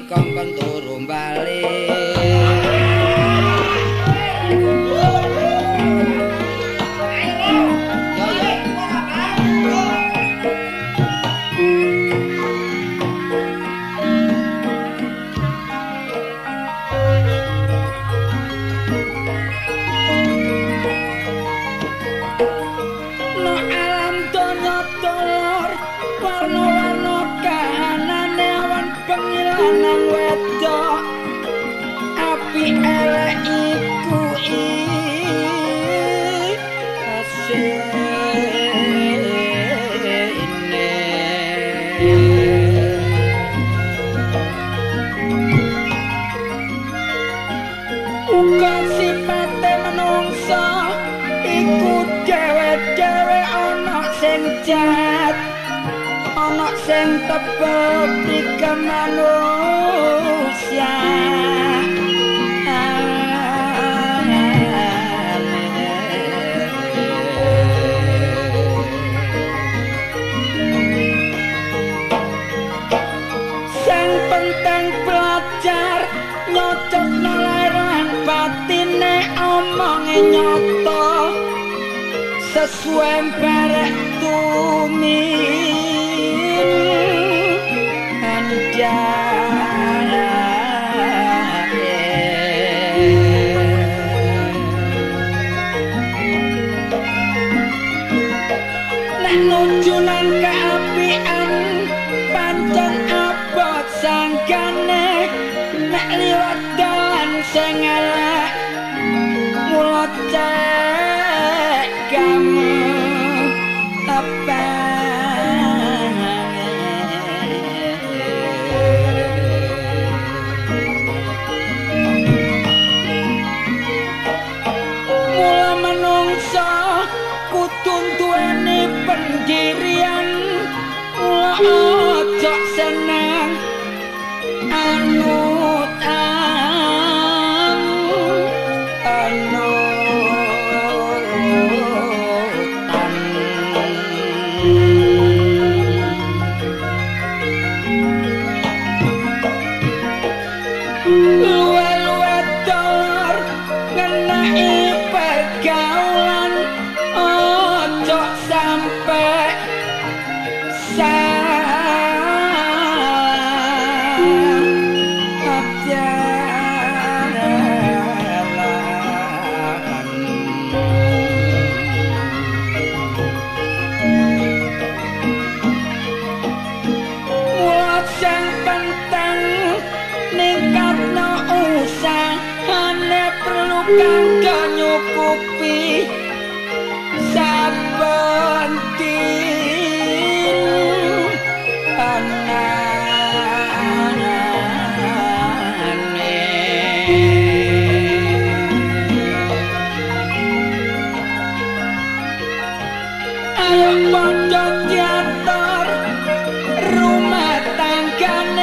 práctica.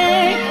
também.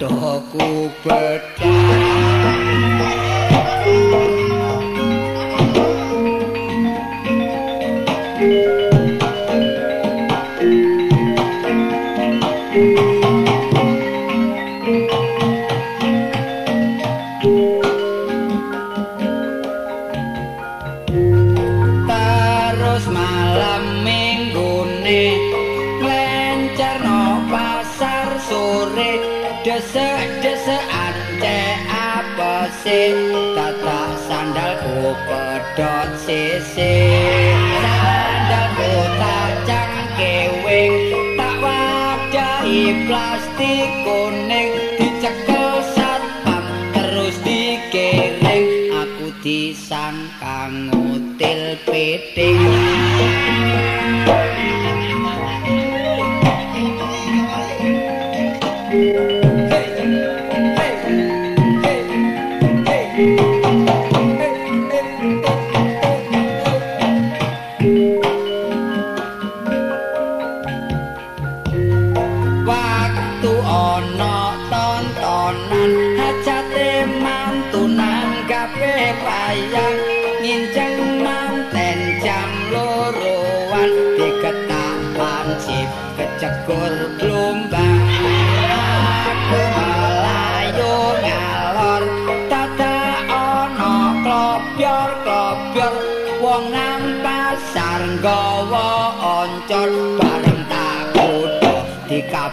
Kadoku pecah kuning dicekel satpam terus dikiring. Aku disangka ngutil piting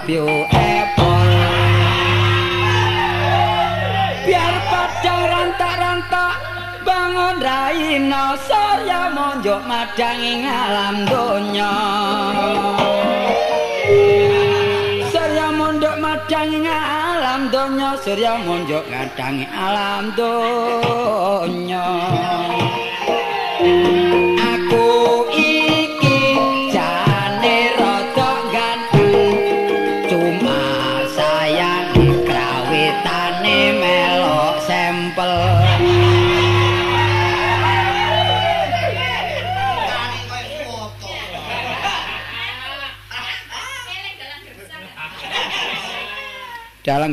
dikabyo epol biar padang rantak-rantak bangun raina saya monjok madangi alam donya. Surya mondok madangi alam donya Surya monjok ngadangi alam donya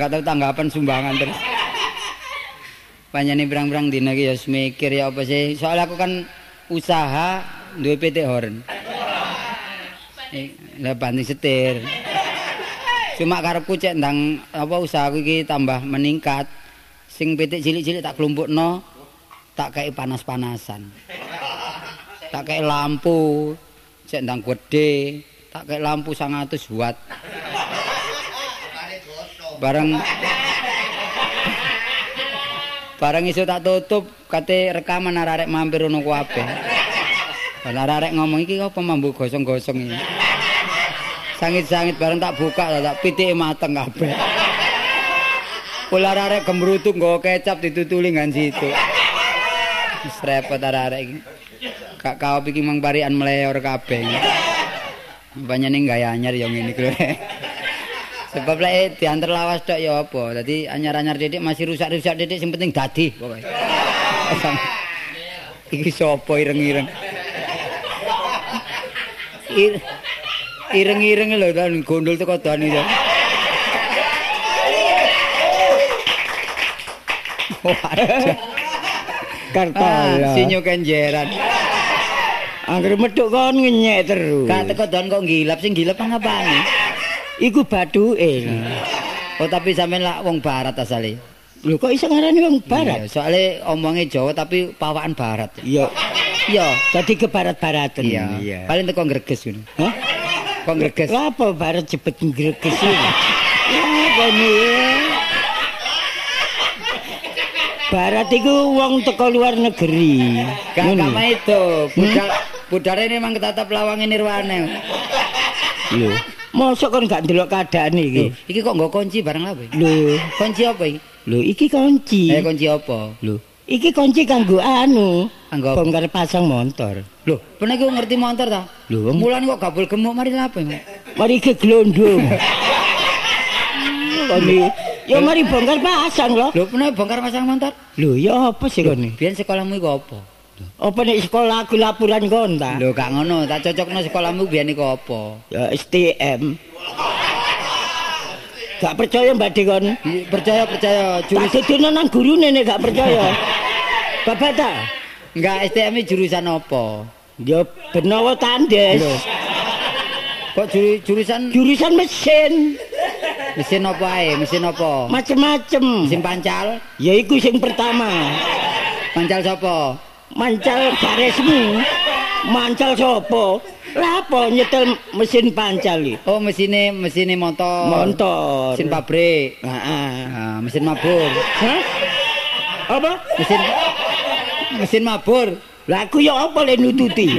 Dalang gak tahu tanggapan sumbangan terus. Panjane pirang-pirang dina ya mikir ya apa sih. Soalnya aku kan usaha duwe PT Horn. Lah banting setir. Cuma karepku cek ndang apa usahaku iki tambah meningkat. Sing PT cilik-cilik tak kelompokno tak kayak panas-panasan. Tak kayak lampu cek ndang gede, tak kayak lampu 100 watt. Bareng Bareng iso tak tutup kate rekaman arek mampir ono kabeh. Lah arek ngomong iki apa mambu gosong-gosong iki. Sangit-sangit bareng tak buka tak pitike mateng kabeh. Kula arek gemrutuk nggawa kecap ditutuli ngan situ. Wis repot arek iki. Kak kau iki mang parian meleor kabeh. Banyane gaya anyar ya ngene kuwi. Sebab lek diantar lawas tok ya apa. Dadi anyar-anyar titik masih rusak-rusak titik sing penting dadi pokoke. Iki sapa ireng-ireng? Ir ireng-ireng lho kan gondol teko dani to. Kartola. Ah, sinyo kenjeran. Angger medhuk kon ngenyek terus. Gak teko don kok ngilap sing ngilap ngapane? Iku bathuke. Oh tapi sampean lak wong barat asale. Lho kok iso ngarani wong barat? Iya, soalnya omongnya Jawa tapi pawakan barat. Iya. Iya. Dadi ke barat-baratan. Iya. Paling teko greges ngono. Hah? Kok greges? Lah apa barat cepet ngreges iki? Ya kono. Barat iku wong teko luar negeri. Gak mah itu. Budal budare memang ketata pelawangin nirwane. Lho, mosok kon gak ndelok keadaan iki? Iki kok nggo kunci barang apa? Lho, Kunci apa iki? lho iki kunci. Eh kunci apa? Lho, iki kunci kanggo anu, Kanggo bongkar pasang motor. Loh, pernah iki ngerti motor ta? Lho, Mulan kok gabul gemuk mari apa? mari ke glondong. Koni, ya mari bongkar pasang lho. Loh, pernah bongkar pasang motor? Lho, ya apa sih koni? Biyen sekolahmu iku apa? Apa nek sekolah aku laporan kon ta? Lho, gak ngono, tak cocokno sekolahmu biyen iku apa? Ya STM. Gak percaya mbak kon? Iya, Percaya percaya Jurus jurusan itu nang gurune nek gak percaya. Bapak ta? enggak STM jurusan apa? Ya benawa tandes. Lho. Kok juru- jurusan Jurusan mesin. mesin apa ae? Mesin apa? Macem-macem. Mesin pancal? Ya iku sing pertama. Pancal sapa? Mancal garesmu. Mancal sopo? Lah apa nyetel mesin pancal iki? Oh, mesine mesine motor. Motor. Mesin pabrik. Heeh. Ah, mesin mabur. Hah? Apa? Mesin mesin mabur. Lah aku ya apa le nututi?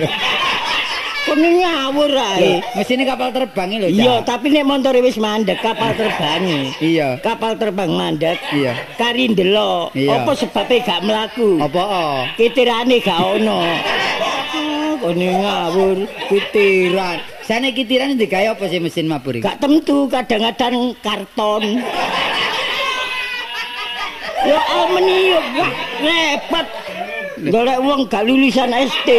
Kok ngawur ae. Mesine kapal terbang iki lho. Iya, tapi nek montore wis mandek kapal terbang. Iya. Kapal terbang mandek. Iya. Kari ndelok. Apa sebabnya gak mlaku? Apa? oh? Kitirane gak ono. Ah, Kok ngawur. Kitiran. Sane kitiran digawe apa sih mesin mabur iki? Gak tentu kadang-kadang karton. Ya ameni yo wah repot. Golek wong gak lulusan SD.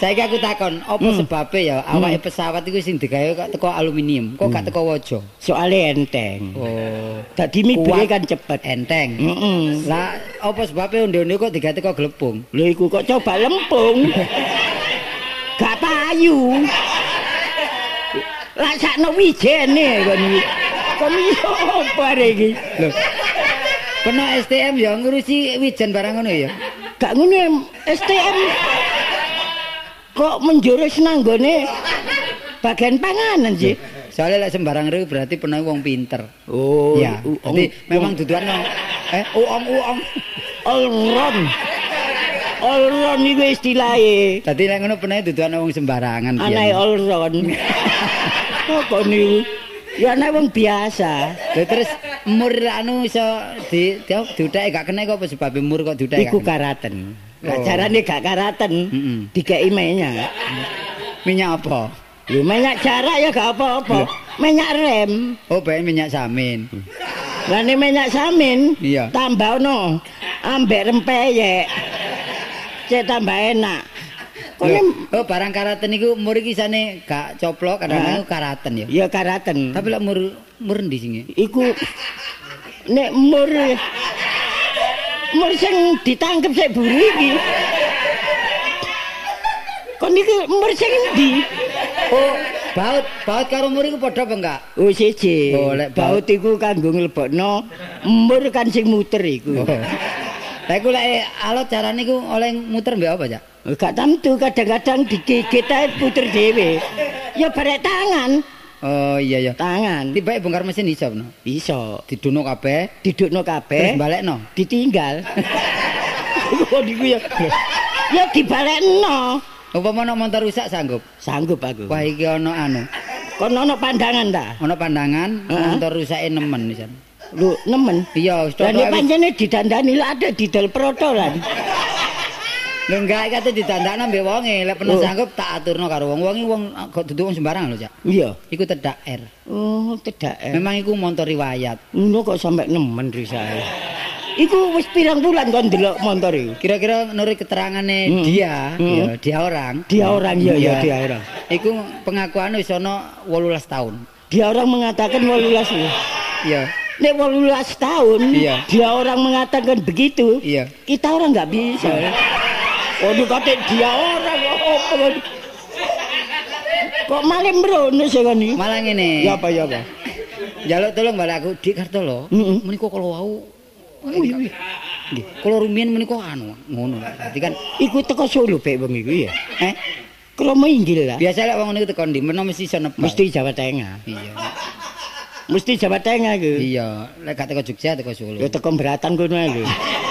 Saiki aku takon, apa Hmm. sebabnya ya awake pesawat iku sing digawe kok teko aluminium, kok gak teko waja? Soale enteng. Oh, Dadi mibure kan cepet. enteng. Heeh. Lah, apa sebabnya onde-onde kok digawe teko glepung? Lho iku kok coba lempung. Gak payu. Lah sakno wijene kon iki. Kon iki apa iki? Lho. Peno STM ya ngurusi wijen barang ngono ya. Gak ngono STM. Kok menjurus nanggone bagian panganan sih? Soalnya lek sembarang riku berarti peno wong pinter. Oh, ya, jadi memang dudukan no. Eh, uong-uong. olron. Olron iku istilahnya. Dadi lek ngono peno dudukan wong sembarangan Anae biyen. olron. Kok niku? Ya anak wong biasa. Lho terus mur anu iso di di diuthake gak kena kok apa sebab mur kok diuthake. Iku gak Gak Oh. gak karaten. Mm-mm. Dikei minyak. Minyak apa? Lho minyak jarak ya gak apa-apa. Minyak rem. Oh, bae minyak samin. Lah nek minyak samin, Iya. tambah no ambek rempeyek. Cek tambah enak. Nek- oh barang karaten iku mur iki sane gak coplok kadang-kadang karaten ya. ya karaten. Tapi lek mur mur ndi sing iku nek mur mur sing ditangkep sik buru iki. Kon iki mur sing endi? Oh, baut, baut karo mur iku padha apa enggak? Oh siji. Oh, lek baut. baut iku kanggo nglebokno mur kan sing muter iku. Oh. Lah iku lek alot carane iku oleh muter mbek apa, Cak? Gak tentu kadang-kadang digigit ae puter dhewe. Ya barek tangan, Oh iya ya. tangan. Tiba bongkar mesin iso no. Iso Diduno kabeh, didukno terus kabeh, balekno. ditinggal. Kok niku ya. Ya dibalekno. Upama ana motor rusak sanggup. Sanggup aku. Wah iki ana anu. Kon ono pandangan ta? Ana pandangan motor rusake nemen pisan. Lu nemen. Iya, wis Lah pancene didandani lah ada didol protolan. Lho enggak kate ditandakno mbek wonge, lek Oh. peno sanggup tak aturno karo wong. Wong iki wong kok duduk wong sembarang lho, Cak. Iya. Iku tedak R. Oh, tedak. eh. Memang iku motor riwayat. Ngono kok sampe nemen risae. Iku wis pirang bulan kon ndelok motor iku. Kira-kira menurut keterangane Hmm. dia, Hmm. ya, dia orang. Dia orang ya ya Iya. dia orang. Iku pengakuan wis ana 18 tahun. Dia orang mengatakan 18 ya. Iya. Nek 18 tahun, Iya. dia orang mengatakan begitu. Iya. Kita orang nggak bisa. Waduh kata dia orang apa kan? Kok malah sih kan iki? Malah ngene. Ya apa ya apa? Jaluk tolong balik aku Dik Kartolo. Heeh. Menika kalau wau Nggih. Kalau rumiyin menika anu ngono. Dadi kan Iku teko Solo pek wong iku ya. eh Kalau inggil lah. biasa lek wong niku teko ndi menawa mesti iso nebak. Mesti Jawa Tengah. Iya. Mesti Jawa Tengah iku. Iya, lek gak teko Jogja teko Solo. Ya teko beratan kono lho.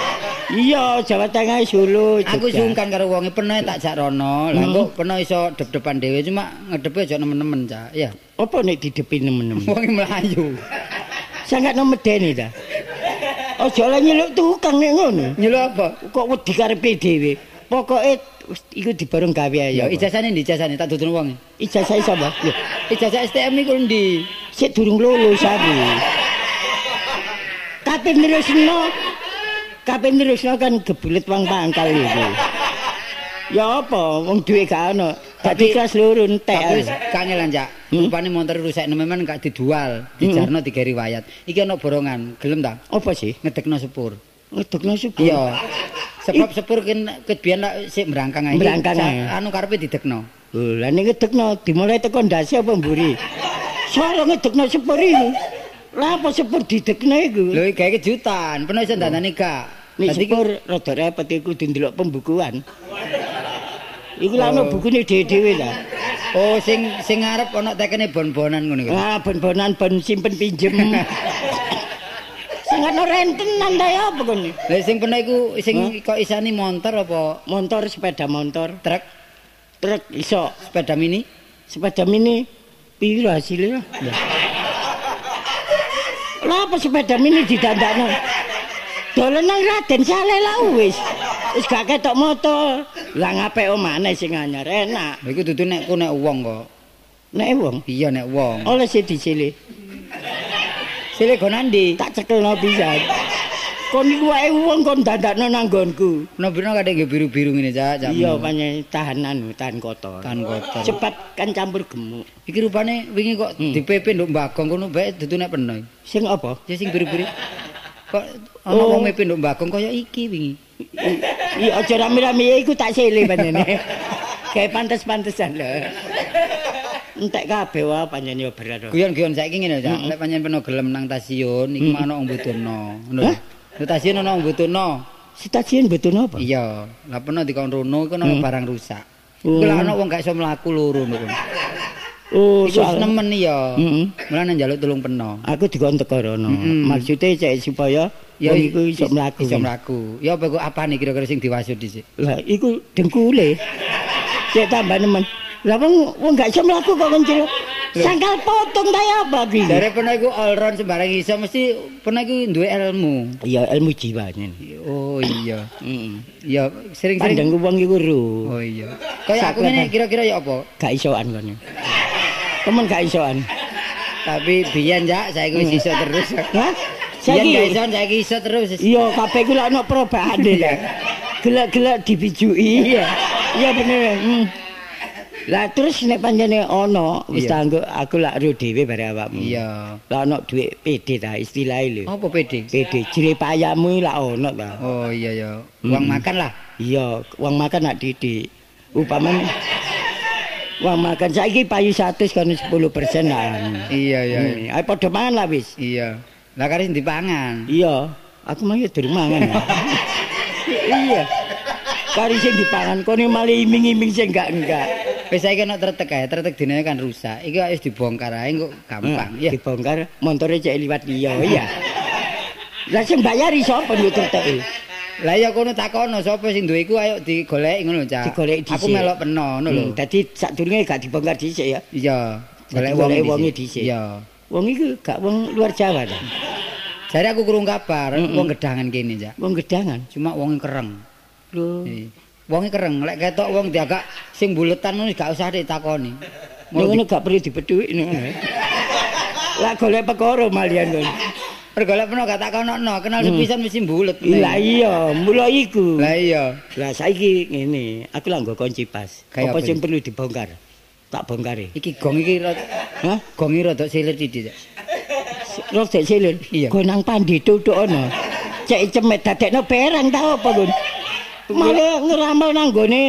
Iya, Jawa Tengah Solo. Aku sungkan karo wonge peno tak jak rono. Lah Hmm. kok peno iso dep-depan dhewe cuma ngedepe aja nemen-nemen, Cak. Ya. Apa nek didepi nemen-nemen? Wonge melayu. Sangat no medeni ta. Aja lah nyeluk tukang nek ngono. Nyeluk apa? Kok wedi karepe dhewe. Pokoke iku dibareng gawe Ya ijazahne ndi ijazahne tak dudun wonge. Ijazah sapa? Lho, ijazah STM niku ndi? Sik durung lulus aku. Kapan terusno? Kapan terusno kan gebulet wong pangkal itu. Ya apa, wong duwe gak ono. Dadi kelas loro entek. Tapi kangelan, Cak. Hmm? Rupane motor rusak memang gak dijual, dijarno tiga riwayat. Iki ana borongan, gelem ta? Apa sih? Ngedekno sepur. Ngedukno subuh. Iya. Sebab sepur ken kebiyen lak sik merangkang ae. Iki Merangkang. Anu karepe didekno. Lah ning ngedekno dimulai teko ndase apa mburi? Soale ngedekno sepur iku. Lah apa sepur didekno iku? Lho gawe kejutan, peno iso dandani gak. Nek sepur rada repot iku kudu ndelok pembukuan. Iku lah ono bukune dhewe-dhewe lah. Oh, sing sing ngarep ana tekene bon-bonan ngono iku. Ah, bon-bonan bon simpen pinjem. sing ana rentenan ta ya apa kon? Lah sing pernah iku sing kok isani motor apa Motor sepeda motor, truk, truk iso, sepeda mini? sepeda mini piro hasilnya? Lah apa sepeda mini didandakno? Dolen nang Raden Saleh lah wis. Wis gak ketok motor. Lah ngape omane sing anyar enak. Lha iku dudu nek ku nek wong kok. Nek wong Iya nek wong. oleh sing dicili. Sile go nandi? Tak cekelno pisan. Kon iku wae wong kon dandakno nang nggonku. Nobirno kadek nggih biru-biru ngene, Cak. Iya panjen tahanan tahan kotor. Tan kotor. Cepat kan campur gemuk. Iki rupane wingi kok Hmm. dipepe nduk Bagong kono bae dudu nek peno. Sing apa? Ya sing biru-biru. Kok ana Oh. wong mepe nduk Bagong kaya iki wingi. Iya aja rame-rame iku tak sele panjene. Kayak pantes-pantesan lho. Entek kabeh wae panjen yo berat. Guyon-guyon saiki ngene, Cak. Mm-mm. Lek pancen peno gelem nang stasiun iki Mm-mm. ana wong butuhno. Ngono stasiun ana wong butuhno. Stasiun betul apa? Iya, lah peno dikon rono iku ana Hmm. barang rusak. Oh. Iku lah ana wong gak iso mlaku loro ngono. Oh, soal nemen iya. Heeh. Mulane njaluk tulung peno. Aku dikon teko rono. Mm-mm. Maksudnya cek supaya ya iku iso mlaku. Iso mlaku. Ya apa kok apane kira-kira sing diwasud dhisik? Lah iku dengkule. Cek tambah nemen. Lah wong wong gak iso mlaku kok kencil. Sangkal potong ta apa iki? Dari pernah iku all round sembarang iso mesti pernah iku duwe ilmu. Ya ilmu jiwane. Oh iya. Heeh. Ya sering-sering Pandang wong iku ru. Oh iya. Kayak aku ngene kira-kira ya apa? Gak isoan kono. Temen gak isoan. Tapi biyen ya saya wis iso terus. Hah? Biyen gak Saiki iso saiki iso terus. Iya, kabeh ku lak ono perubahan ya. Gelak-gelak dibijui. Iya. Iya bener. Hmm. Lah terus nek panjene ono wis tanggo aku lak ro dhewe bare awakmu. Iya. Lah ono dhuwit PD ta istilahe lho. Apa pede? PD jere payamu lak ono ta. Oh iya ya. Uang Hmm. makan lah. Iya, uang makan nak didik. Upamane uang makan saiki payu 100 kan 10% lah. Iya iya. Hmm. Ayo padha mangan lah wis. Iya. Lah kare dipangan. Iya, aku mah ya durung mangan. iya. Kari sing dipangan kone malah iming-iming sing enggak enggak. Wis saiki ana tretek ae, tretek dine kan rusak. Iki wis dibongkar ae kok gampang. Ya, Ya. dibongkar montore cek liwat liya, iya. Lah sing bayari sapa yo terteki? Lah ya kono takono sapa sing duwe iku ayo digoleki ngono, Cak. Digoleki dhisik. Aku melok peno ngono lho. Hmm, dadi sadurunge gak dibongkar dhisik ya. Iya. Golek wong wonge dhisik. dhisik. Iya. Wong iku gak wong luar Jawa ta. Jare aku kurung kabar Mm-mm. wong gedangan kene, Cak. Wong gedangan. Cuma wonge kereng. Lho. Wonge kereng, lek ketok wong diagak sing buletan ngono gak usah ditakoni. Ngono gak perlu dipethuki ngono. Lah golek perkara malian kon. Pergolek peno gak takonokno, kenal Hmm. sepisan mesti bulet. Lah iya, mula iku. Lah iya. Lah saiki ngene, aku lah nggo kunci pas. Apa sing perlu dibongkar? Tak bongkari. Iki gong iki rada Hah? gong iki rada silir titik. Cak. Rok cek silir. Iya. Go nang pandi tutuk ono. Cek cemet dadekno barang ta apa, Gun? Malah ngeramal nang gone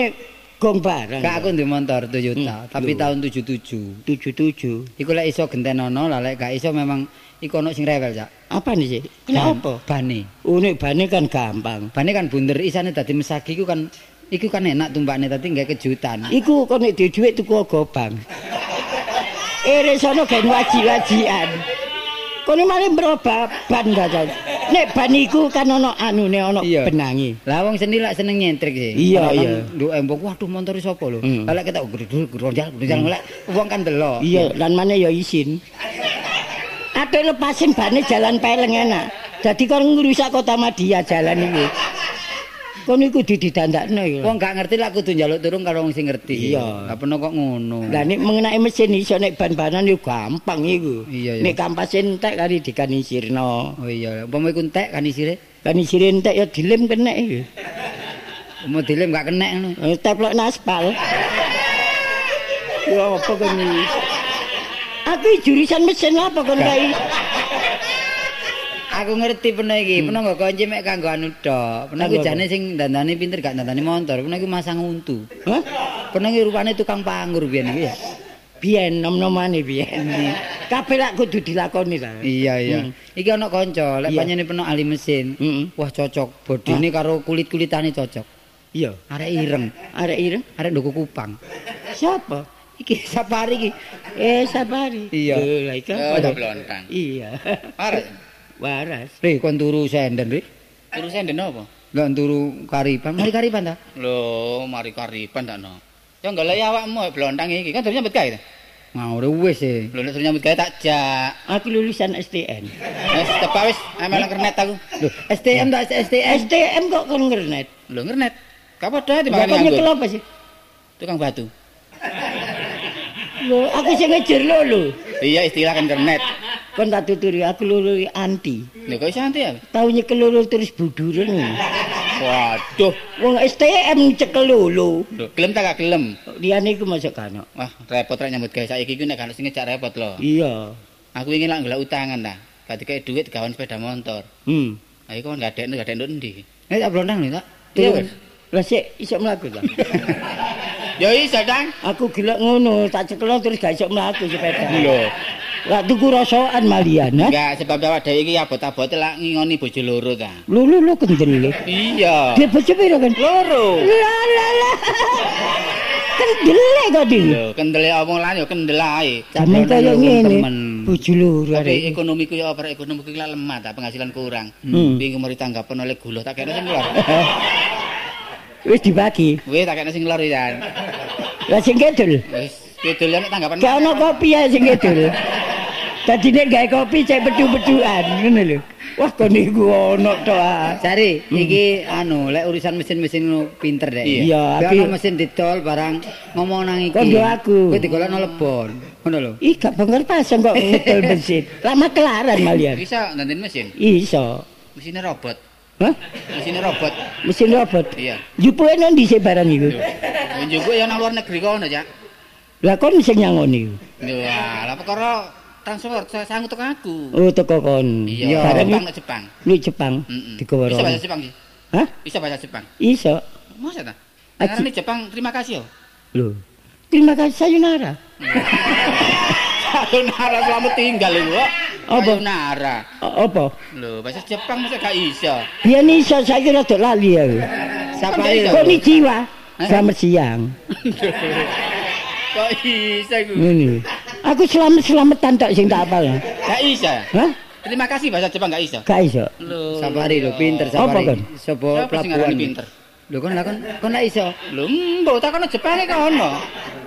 gong barang. Kak aku ndek motor Toyota, Hmm, tapi tahun 77. 77. Iku lek iso gentenono, lah lek gak iso memang iku ono sing rewel, Cak. Apa nih sih? Kenapa? Bane. Oh, nek bane kan gampang. Bane kan bunder isane dadi mesagi iku kan iku kan enak tumpakne dadi nggae kejutan. Iku kok nek dhuwit tuku gobang. Ere sono gen waji-wajian. Kono mari merubah ban dadan. Nek ban iku kan ono anune Iya. benangi. Lah wong seni lak seneng nyentrik sih. Iya, iya. Nduk embok waduh motor sapa lho. Hmm. Lah lek ketok gredul gronjal gronjal lek wong kan delok. Iya, lan mana ya isin. Ate lepasin bane jalan peleng enak. Jadi kon ngrusak kota Madia jalan iki. Kon iku didandakno ya. Wong gak ngerti lek kudu njaluk turun karo wong sing ngerti. Iya. Lah peno kok ngono. Lah nek mengenai mesin iso nek ban-banan yo gampang iku. Iya, iya. Nek kampas entek kali dikanisirno. Oh iya, umpama iku entek kan isire. Kanisir entek ya dilem kenek iki. Umpama dilem gak kenek ngono. Eh, Teplok aspal. Ya apa iki? Aku jurusan mesin apa kon kai? Aku ngerti peno iki, peno nggo kunci mek kanggo anu tok. Peno iku Hmm. Jane sing dandani pinter gak dandani motor. Peno iku masang untu. Hah? Peno iki rupane tukang panggur biyen iki ya. Biyen nom-nomane biyen. Kabeh lak kudu dilakoni ta. Iya iya. Hmm. Iki ana kanca, lek Iya. panjene peno ahli mesin. Heeh. Wah cocok, bodine karo kulit-kulitane cocok. Iya, Arek ireng, arek ireng. arek nduku kupang. Siapa? Iki sapari iki. Eh, sapari. Iya. Lho, Lah iki Oh. Iya. Parek. Waras. Ri kon turu senden ri. Terus enden apa? Lah turu kariban. Mari kariban ta? Lho, mari kariban tak no. Ya golek awakmu blontang iki. Kan durung nyambut gawe ta? Ngawur wis e. Lho nek durung nyambut gawe tak jak. Aku lulusan STN. Wis tepak wis, amel kernet aku. Lho, STM tak STM. STM kok kon ngernet? Lho ngernet. Ka padha Lah timbang kon nyekel nganggur. apa sih? Tukang batu. Lho, aku sing ngejer lo lho. Iya istilah kan kernet. Kon tak tuturi aku lulu anti. Lho kok iso anti ya? Tahu nyekel lulu terus buduren. Waduh. Wong STM cekel lulu. Gelem tak gak gelem? Liyane iku masuk kano. Wah, repot rek nyambut gawe saiki iki nek ono sing ngejak repot lho. Iya. Aku ingin lak golek utangan ta. Gak dikei duit gawan sepeda motor. Hmm. Ayo kok gak adekno gak adekno endi? Nek tak blontang nih tak. Iya, wis. Lah sik iso mlaku ta. Ya iso, Dang. Aku gila ngono, tak cekel terus gak iso mlaku sepeda. Lho. Lah tuku rasokan malian, ha? Enggak, sebab awak dhewe iki abot-abot lak ngingoni bojo loro ta. Lho lho lho kendel. Iya. Dia bojo piro kan? Loro. Lah lah lah. Kendel kok di. Lho, kendele omong lan ya kendel ae. Sampe kaya Wong ngene. Bojo loro Tapi arek. ekonomiku ya apa ekonomiku iki lak lemah ta, penghasilan kurang. Hmm. Bingung mari tanggapan oleh gula tak kene sing lor. Wis dibagi. Wis tak kene sing lor ya. Lah sing kedul. Wis kidul nek tanggapan. Gak ono kopi ya sing kedul. Dadi gawe kopi cek bedu-beduan ngono lho. Wah kon niku ono to. ah. Cari, iki anu, lek urusan mesin-mesin pinter deh. Iya, Tapi ono mesin didol barang ngomong nang iki. Kondo aku. Kowe digolekno lebon. Ngono lho. Ih gak bener pasang kok ngedol mesin. Lama kelaran malian. Bisa nanti mesin. Iso. Mesinnya robot. Hah? Mesinnya robot. Mesin robot. Iya. Jupuke nang dhisik barang iku. Njupuk ya nang luar negeri kono, Cak. Lah kon sing nyangoni. iku? Wah, lah perkara transport saya sanggup teko aku. Oh teko kon. Iya, Barang Jepang iku nek Jepang. lu Jepang. Heeh. Digawa Bisa bahasa Jepang sih. Hah? Bisa bahasa Jepang. Iso. Masa ta? Karena Jepang terima kasih yo. Lho. Terima kasih sayonara. Sayonara selamat tinggal iku. Kok. Apa? Sayonara. O- Apa? Lho, bahasa Jepang masa gak iso. Biyen iso saiki rada lali aku. Sapari Iya. lho. Konnichiwa. Hah? Selamat siang. Kok iso iku? Ngene. Aku selamat-selamatan tok sing tak apal. Gak iso. Hah? Terima kasih bahasa Jepang gak iso. Gak iso. Lho. Sapari lho, pinter Apa, sapari. Sopo Siapa sing ngarani pelabuhan. pinter? Lho kon lah kon kon lak iso. Lho, mbok takono Jepang iki kono.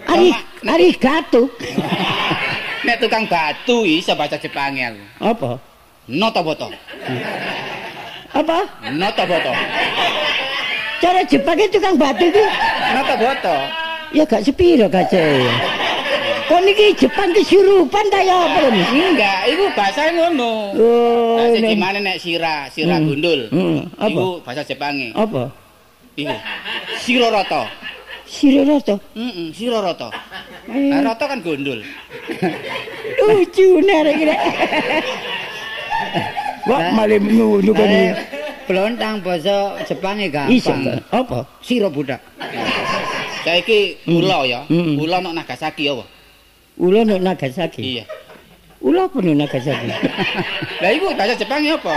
Ari Nek- arigato. Nek tukang batu iso bahasa Jepang aku. Apa? Noto boto. Apa? Noto boto. Cara Jepang itu kang batu itu Noto boto. ya gak sepiro kace. Kok niki Jepang kesurupan ta ya apa lho? Enggak, iku bahasa ngono. Oh, Bahasa nek- gimana nek sira, sira Hmm. gundul. Hmm, apa? Iku bahasa Jepange. Apa? Iku. Siroroto. Siroroto. Heeh, siroroto. Eh, Nah, roto kan gundul. lucu nek kira. Wah, malah ngono kan. Eh, Blontang basa Jepange Iso gampang. kan? Apa? Siro budak. Saiki ula ya. Hmm. Ula nok Nagasaki apa? Ulo nek Nagasaki. Iya. Ulo apa nek Nagasaki? Lah iku bahasa Jepange apa?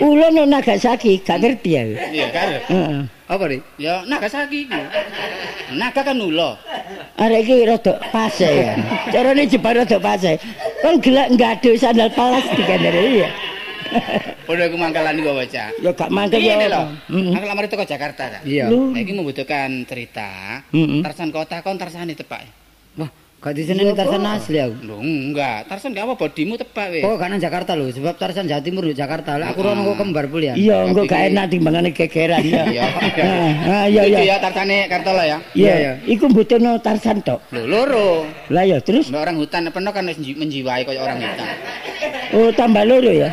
Ulo nek Nagasaki gak ngerti aku. Iya kan? Heeh. Apa ri? Ya Nagasaki iku. Naga kan ula. Arek iki rada pase ya. Carane Jepang rada pase. Kon gelek nggado sandal plastik kan ya. Padha iku mangkalan iku baca. Ya gak mangkel ya. Heeh. Aku lamar teko Jakarta ta. Iya. Nah, iki membutuhkan cerita. Heeh. Tarsan kota kon tarsane tepak. Gak diseneni Tarsan asli aku. Lho enggak, Tarsan gak apa bodimu tepak weh. Oh, kan nang Jakarta lho, sebab Tarsan Jawa Timur lho Jakarta. Lah aku rono kok kembar pulian. Iya, engko Tapi gak enak timbangane gegeran ya. Iya. Ah, iya Iki iya. ya Tarsane Kartola ya. Iya, iya. iku mbutuhno Tarsan tok. Lho loro. Lah ya terus Mbak orang hutan peno kan wis menji- menjiwai kaya orang hutan. oh tambah loro ya.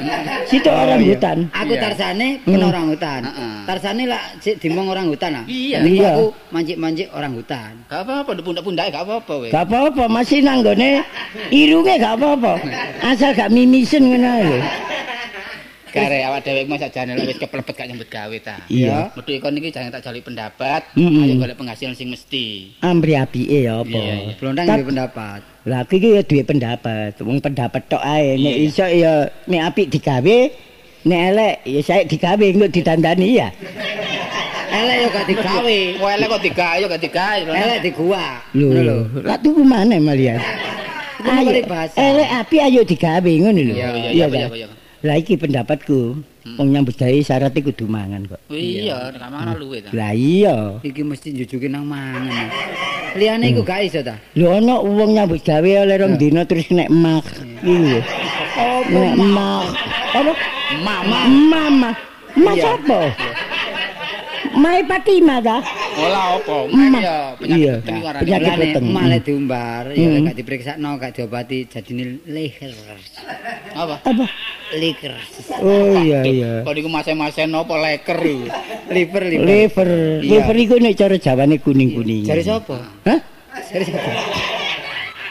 Situ orang iya. hutan. Aku Iya. Tarsane Hmm. pen orang hutan. Tarsane lah sik dimong orang hutan ah. Iya. Iya. aku mancik-mancik orang hutan. Gak apa-apa, ndek pundak-pundake gak apa-apa weh. Gak apa-apa, masih nanggone irunge gak apa-apa. Asal gak mimisen ngono lho. Kare awak dhewe masa jane lek wis keplepet gak nyambut gawe ta. Iya. Metu ikon iki jangan tak jali pendapat, ayo golek penghasilan sing mesti. Ambri apike ya apa. Blontang duwe pendapat. Lah iki ya duwe pendapat. Wong pendapat tok ae. Nek iso ya nek apik digawe, nek elek ya saya digawe engko ditandani ya. Elek yo gak digawe. Wah, elek kok digawe yo gak digawe. Elek digua. Ngono lho. lak tuku maneh malian. Bahasa. Elek api ayo digawe ngono lho. Iya, iya, Iya, iya, iya. Lah iki pendapatku. Wong nyambut gawe syarat iku kudu mangan kok. Iya, nek mangan luwe ta. Lah iya. Iki mesti njujuki nang mangan. Liyane iku gak iso ta? Lho ana wong nyambut gawe oleh rong dina terus nek. Iki lho. Nek emak. Apa? Mama. Mama. Mas Iya. apa? Mai Fatima ta? Ola apa? Emak. Iya, Iya. penyakit warane. Penyakit weteng. malah diumbar, ya Hmm. gak diperiksakno, gak diobati jadine leher. Apa? Apa? Liker. Oh iya iya. Kok niku mase-mase napa leker iku? Liver liver. Liver. Iya. Liver iku nek cara Jawane kuning-kuning. Jari sapa? Hah? Jari sapa?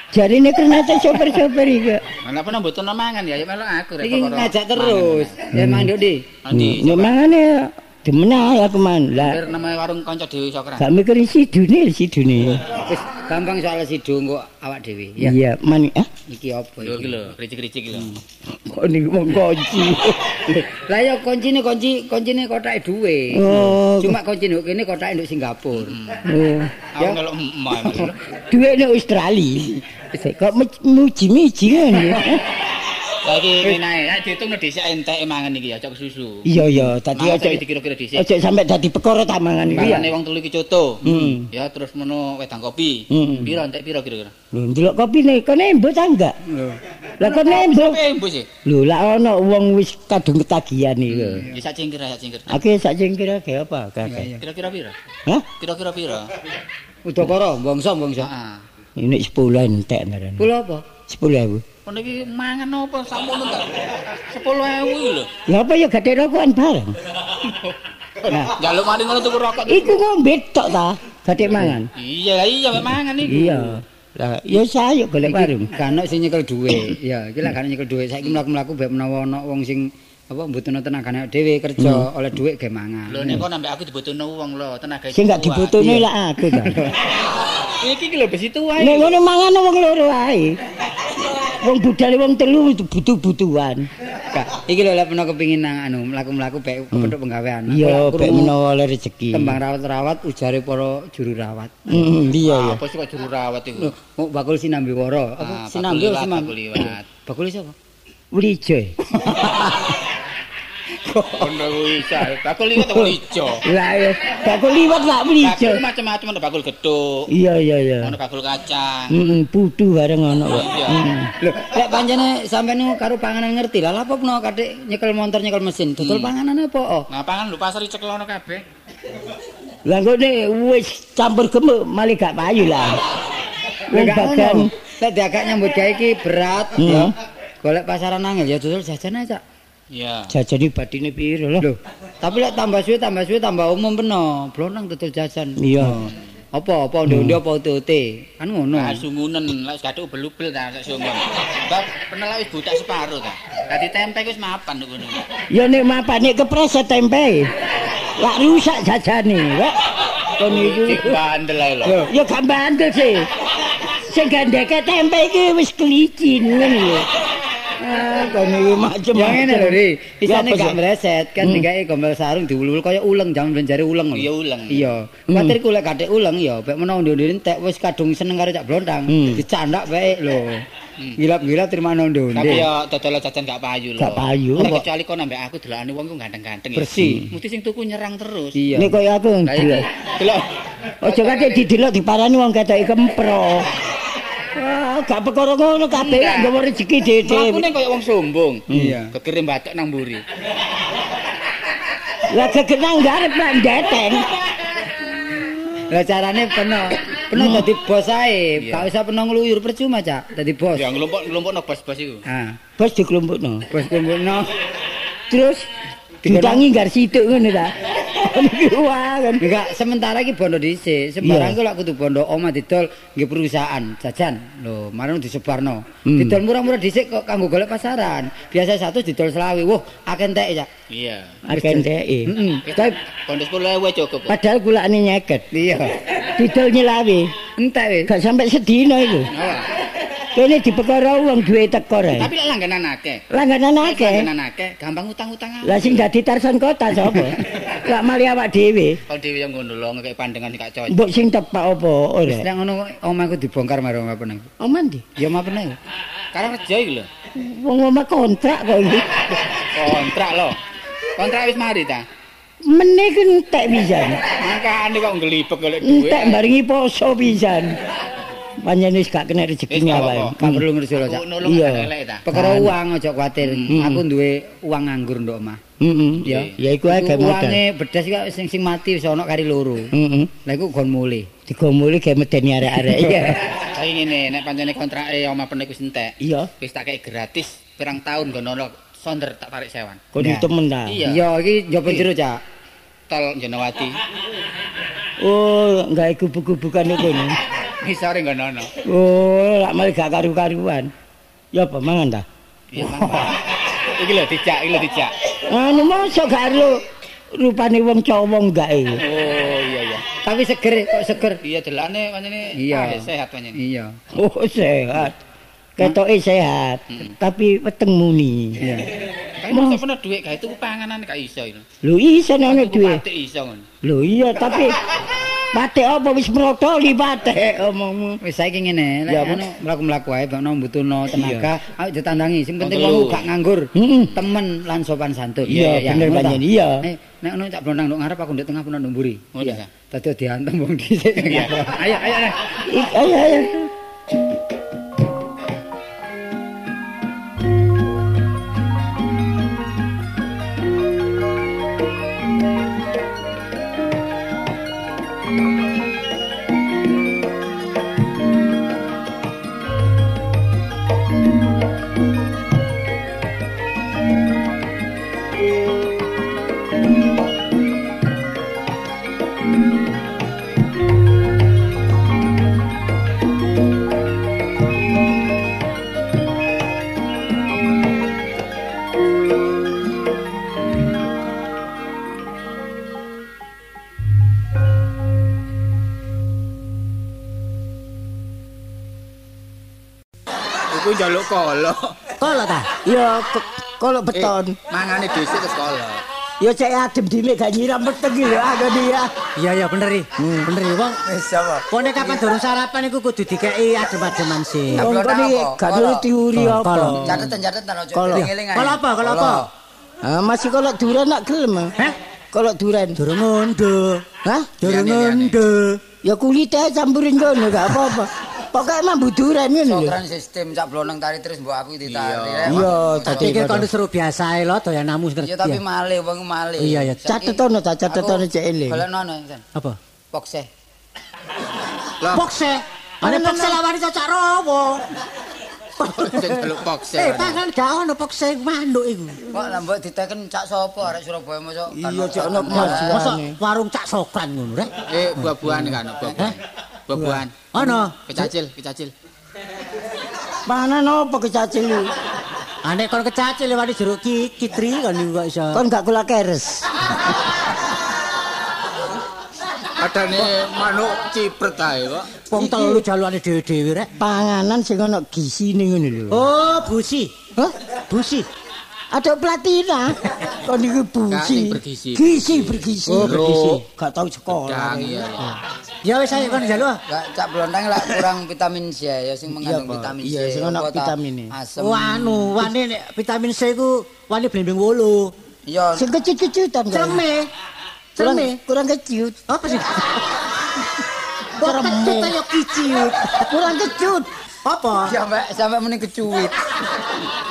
Jarine kernate sopir-sopir iki. Ana apa mboten mangan ya, ya melok aku rek Iki perkara ngajak terus. Ya Mang Dodi. Andi. Nek mangane demen ae aku man. Lah Hampir namanya warung kanca Dewi Sokran. gak mikir sidune sidune. Wis gampang soal sido engko awak dhewe. Ya. Iya, man ah Iki apa Lho iki? iki lho, kricik-kricik iki lho. kok niku wong kunci. Lah ya kuncine kunci kuncine kotake duwe. Oh. Cuma kunci nduk kene kotake nduk Singapura. Oh. Aku ngelok emak. Duwe nek Australia. Kok muj- muji-muji ngene. Lagi kenae, ya diitung dhisik entek mangan iki ya, cok susu. Iya iya, tadi Mangan aja iki dikira-kira dhisik. aja sampe dadi perkara tak mangan iki. ya. Mangane wong telu iki coto. Hmm. Ya terus mono wedang kopi. Hmm. Piro entek piro kira-kira? Lho ndelok kopine kok nembo ta enggak? Lah kok nembo. Eh, mbok sih. Lho lah ana wong wis kadung ketagihan iki. Ya sak cingkir sak cingkir. Aku sak cengkir ge apa? Kira-kira piro? Hah? Kira-kira piro? Udakara bangsa bangsa. Heeh. Ini 10 entek ngarane. Kula apa? 10.000. Kono iki mangan apa samono ta? 10.000 lho. Lah apa ya gade rokokan bareng? Nah, Jaluk mari ngono tuku rokok. iku ngombe tok ta, gade mangan. Iya, lah iya mek mangan iku. Iya. Lah ya sayo golek bareng. Kan sing nyekel dhuwit. Ya, iki lak kan nyekel dhuwit. Saiki mlaku-mlaku bek menawa ana wong sing apa mbutuhno tenagane dhewe kerja oleh dhuwit ge mangan. Lho nek kok nambah aku dibutuhno wong lho, tenaga Sing gak dibutuhne lah aku ta. Iki ki lho besi tuwa Nek ngono mangan wong loro ae. Wong budal wong telu itu butuh-butuhan. Iki lho lek menawa kepengin nang anu mlaku-mlaku bek kepethuk penggawean. Iya, krungu menawa oleh rezeki. Tembang rawat-rawat ujare para juru rawat. Hmm, iya ya. Apa sih kok juru rawat iku? Lho, bakul sinambi woro. Ah, Apa sinambi simam? bakul sapa? Wlijo. Ono bisa. Bakul liwat bakul ijo. Lah ya, bakul liwat lah. Bakul macam-macam ono bakul gedhuk, Iya iya iya. ono bakul kacang. Heeh, putu bareng ono kok. Mm. Lho, lek pancene sampean niku karo panganan ngerti lah, apa menawa kadek nyekel motor nyekel mesin, dodol panganan apa? Oh. Nah, pangan lho pasar dicekel ono kabeh. Lah ngene wis campur gemuk malah gak payu lah. Wong bagan lek diagak nyambut gawe iki berat Hmm. ya. Golek pasaran angel ya dodol jajan aja. Iya. jajane batine piro lho. Tapi lek tambah suwe tambah suwe tambah umum peno, blonang dodol jajan. Iya. Apa apa undi-undi apa ote-ote. Kan ngono. Nah, sungunen lek gathuk ubel-ubel ta sak sungun. Bab penel wis budak separo ta. Dadi tempe wis mapan ngono. Ya nek mapane kepreset tempe. Lah rusak jajane, kok. Kon Cik iku. bandel ae lho. Ya gak bandel sih. Sing gandeke tempe iki wis kelicin ngono lho. Ah, kon iki macem Yang ngene lho, Ri. Isane gak sih? meleset, kan Hmm. digawe gombal sarung diulul kaya uleng jam benjare uleng. Iya uleng. Iya. Kuwatir ku lek kadek uleng ya, bek menawa undi-undi entek wis kadung seneng karo cak blontang, Hmm. dicandak bae lho. Gilap-gilap terima undi-undi. Tapi ya dodol jajan gak payu lho. Gak payu. Nek kecuali kok nambah aku delokane wong ku ganteng-ganteng. Bersih. Mesti sing tuku nyerang terus. Iya. Nek koyo aku ndelok. delok Aja kate didelok diparani wong ketoke kempro. Wah, gak perkara ngono kabeh nggawa rezeki Aku dhewe. ning koyo wong sombong. Iya. Kekirim batok nang mburi. Lah kegenang garep lan deteng. Lah carane peno, peno dadi bos ae, gak usah peno ngluyur percuma cak, dadi bos. Ya ngelompok-ngelompokno bos-bos iku. Ah, Bos dikelompokno. bos kumpulno. Terus ditangi gar situk ngono ta. Wah kan. Enggak, sementara iki bondo dhisik. Sembarang lak kudu bondo omah didol nggih perusahaan jajan. Lho, marang disebarno. Hmm. Didol murah-murah dhisik kok kanggo golek pasaran. Biasa satu didol selawi. Wah, akeh entek ya. Iya. Akeh ndeke. Heeh. Tapi Kondo 10.000 cukup. kok. padahal kulane nyeket. Iya. Didol nyelawi. Entek wis. Gak sampai sedina itu. Kene dipekara wong duwe tekor ae. Tapi langganan akeh. Langganan akeh. Langganan akeh, gampang utang-utang. Lah sing dadi tarsan kota sapa? Lah mali awak dhewe. Kalau dhewe yang ngono lho ngekek pandangan gak cocok. Mbok sing tepak apa Wis ora? nek ngono omahku dibongkar marang omah peneng. Oman ndi? Ya omah peneng. Karena kerja iki lho. Wong omah kontrak kok iki. Kontrak lho. Kontrak wis mari ta. Meneh ku entek pisan. Makane kok ngelibek golek duit. Entek barengi poso pisan. Panjenengan wis gak kena Wis rezekinya gak perlu lho, Cak. Iya. Perkara uang aja kuwatir. Hmm. Aku duwe uang nganggur ndok omah. Heeh. Ya. Ya iku ae gawe modal. Uange bedas iki sing sing mati wis ana kari loro. Heeh. Lah iku gon mulih. Digomuli gawe medeni arek-arek. Iya. Saiki ngene, nek pancene kontrake omah penek wis entek. Iya. Wis tak kei gratis pirang tahun gono sonder tak tarik sewan. Kon temen ta. Iya. Iki njaba jero, Cak. Tol Jenawati. Oh, gawe kubu-kubukan iku. nih. Ngisore gono. Oh, lak malah gak karu-karuan. Ya apa mangan ta? Iya, Mang. Iki lho dijak, iki lho dijak. Anu mosok gak ero rupane wong cowong gak iki. Oh, iya iya. Tapi seger kok seger. Iya delane pancene Iya. ah, sehat pancene. Iya. Oh, sehat. Ketoke sehat, Hmm. tapi weteng muni. Iya. Kae mosok pernah dhuwit gawe tuku panganan gak iso iki lho. Iso ana iso ngono. Lho iya, tapi patek apa wis mrotoli patek omongmu. Wis saiki ngene, lek anu mlaku-mlaku ae bakno mbutuhno tenaga, ayo ditandangi. Sing penting wong gak nganggur. Temen lan sopan santun. Iya, bener ngono ta? panjen, iya. Eh, nek ngono cak blonang nduk ngarep aku nduk tengah pun nduk mburi. Oh, iya. Dadi diantem wong dhisik. Iya. Ayo, ayo, Ayo ayo. Kolo. Kolok ta? Ya k- kolok beton. Eh, mangane dhisik terus kolo. Ya cek adem dile gak nyiram peteng iki lho aku dia. Iya iya bener iki. Hmm. Bener iki wong. Wis apa? Kone kapan durung sarapan iku kudu dikeki adem-ademan sih. Wong kene gak ngerti teori apa. Kolok. Catetan-catetan aja Kolok. eling-eling ae. Kalau apa? Kalau apa? Ah, masih kolok duren nak gelem. ah? Hah? Kolok duren. Durung ngondo. Hah? Durung ngondo. Ya kulit ae campurin kono gak apa-apa. Pokoknya mambu duren ngono lho. Sokran sistem cak blonang tari terus mbok aku ditarik. Iya, Tapi tadi iki kon seru biasa ae lho ngerti. Ya tapi malih wong malih. Iya, iya. Catetono ta, catetono cek eling. Golekno ana San. Apa? Pokse. Pokse. Ane pokse lawani cocak rowo. Sing njaluk pokse. Eh, pangan gak ono pokse manduk iku. Kok lah mbok diteken cak sapa arek Surabaya mosok. Iya, cak ono kemajuan. warung cak sokran ngono rek. Eh, buah-buahan kan buah-buahan. Buah-buahan. Ono. Kecacil, kecacil. Mana nopo kecacil lu? Ane kon kecacil lewati jeruk ki kitri kon iku kok iso. Kon gak kula keres. Adane manuk cipret ae kok. Wong telu jalukane dhewe-dhewe rek. Panganan sing ono gisine ngono lho. Oh, busi. Hah? Busi. Ada platina. Kon iku Gak, busi. Gizi bergizi. Oh, bergizi. Gak tau sekolah. Iya. iya. Ya wis ayo kon njaluk. Gak cak blonang lah kurang vitamin C ya sing mengandung vitamin C. Iya, sing ta? vitamine. Asem. Anu, wani nek vitamin C ku wani blimbing wulu. Iya. Sing kecut-kecutan kan. Kurang, kurang kecut. Apa sih? Kok kecut ayo kiciut. Kurang kecut. Apa? Sampai sampai mending kecuit.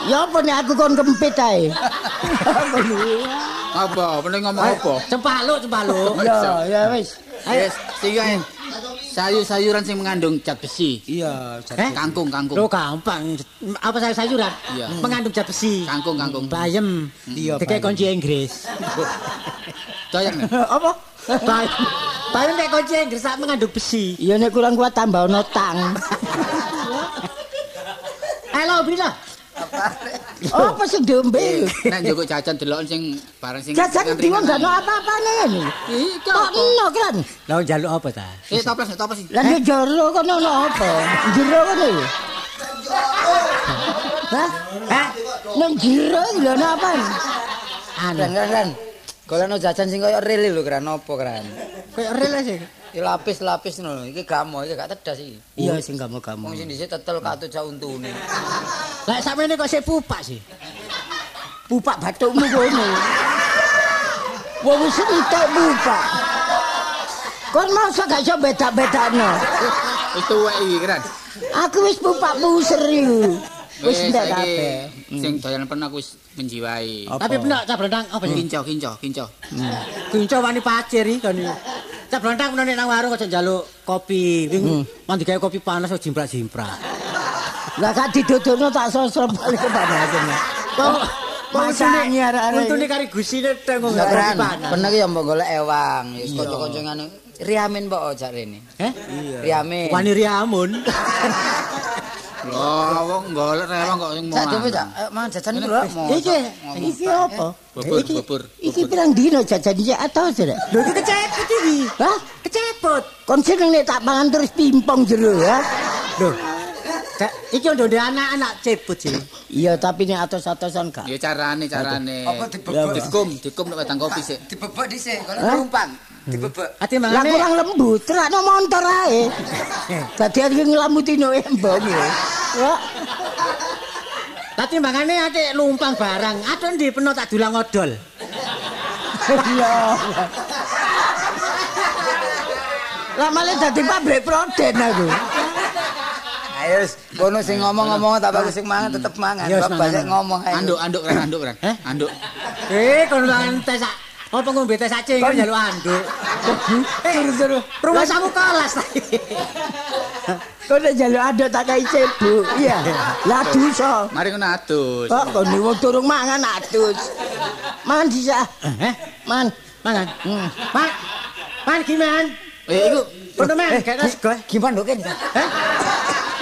Ya apa nih aku kon kempit ae. Apa? Penting ngomong apa? Cempaluk, cempaluk. Ya, ya wis. Yes, tiga. Sayur-sayuran sing mengandung zat besi. Iya, Eh? Kangkung, kangkung. Lo gampang. Apa sayur sayuran? Iya. Mengandung zat besi. Kangkung, kangkung. Bayem. Iya, Kayak bayem. kunci Inggris. Doyak nih. apa? Bayem. Bayem kayak kunci Inggris sak mengandung besi. Iya nek kurang kuat tambah ono tang. Halo, bila. Apa sing diombe? Nek njukuk jajan delok sing barang sing Jajan diwong gak ono apa-apane ngene. Iki Kok apa? eno kan? Lah njaluk apa ta? Eh, toples, toples. Lah nek jero kono ono apa? Jero kono. Hah? Hah? Nang jero iki lho napa? Anu, Ren ren ren. Golekno jajan sing koyo ril lho kran apa kran. koyo rel sih. Iki lapis-lapis ngono. Iki gamo iki gak tedas iki. Iya sing kamu-kamu. Wong sing dhisik tetel katut sak untune. Lah sakmene kok sik pupak sih. Pupak bathukmu kono. Wong wis entek pupak. Kon masa gak iso beda-bedakno. Wis tuwek iki keren. Aku wis pupak puser iki. Wis entek saiki kabeh. Sing doyan pernah aku wis menjiwai. Tapi benak cah blendang apa sih? Kinco, kinco, kinco. Kunco wani pacir iki kan. Cah blendang meneh nang warung aja njaluk kopi. Wing mandi gawe kopi panas kok jimprak-jimprak. Lah gak didodokno tak sosro balik ke panasen. Kok Masangi arek-arek. Untune kari gusine teng kok kran. panas. Bener ki ya mbok golek ewang. Wis kanca-kanca ngene. Riamin mbok ojak rene. Heh? Riamin. Wani riamun. Lho, wong golek rewang kok sing mau. Cak dhewe eh, mangan jajan iku lho. Iki iki apa? Bubur, Iki- bubur. Iki pirang dino jajan iki atau sudah? Lho iki kecepet iki. Hah? Kecepet. Kon seneng nek tak pangan terus pimpong jero ya. Lho. Cak, iki ndonde anak-anak cepet sih. Iya tapi nek atos-atosan gak. Ya carane, carane. Apa dibebek? Dikum, dikum nek wedang kopi sik. Dibebek dhisik, Hah? numpang. Dibebek. Ati Lah mangane. kurang lembut, terakno montor ae. Dadi iki nglamutino embong ya. Wah, Tati mangane ate lumpang barang. Aduh ndi peno tak dulang odol. iya. Lah malah dadi pabrik proden aku. Ayo kono sing ngomong-ngomong tak bagus sing mangan tetep mangan. Banyak mangan. ngomong ae. Anduk, anduk, keren, anduk, keren. Heh? Anduk. Eh, kon lan tes sak apa ngombe tes acing kan njaluk anduk. Eh, Suruh-suruh. rumah samu kelas ta. Kok nek njaluk aduk tak kai cebuk. Iya. Lah dosa. Mari ngono adus. Kok kon wong durung mangan adus. Mangan disa. Eh, Man. mangan. Man. Man gimana? Eh, iku Pernah man, kayak nasi gue. Gimana dok Heh?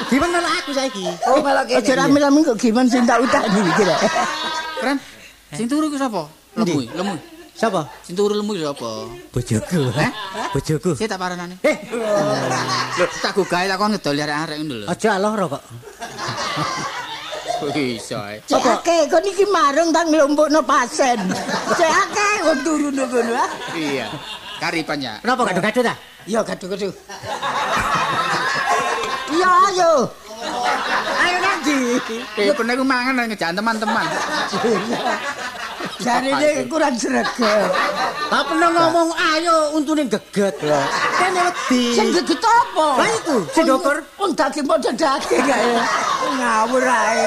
Gimana malah aku saiki? Oh malah kene. Aja rame-rame kok gimana sing tak utani kira. keren. Sing turu iku sapa? Lemu, lemu. Siapa? Sing turu lemu sapa? Bojoku. Heh? Bojoku. Sik tak paranane. Eh, Lho, tak gugahe tak kon ngedol arek-arek ngono lho. aja loro kok. Kok iso ae. Cek akeh kon iki marung tak nglompokno pasen. Cek akeh wong turu ngono ah. Iya. Karipan ya. Kenapa gaduh-gaduh ta? Iya gaduh-gaduh. Iya ayo. Ayo nanti. Eh, iku mangan nang teman-teman. Jare ini kurang sregep. Lah pernah ngomong ayo untune geget. Kene wedi. Sing geget apa? Lah iku, sing dokter. Wong daging padha daging ae. Ngawur ae.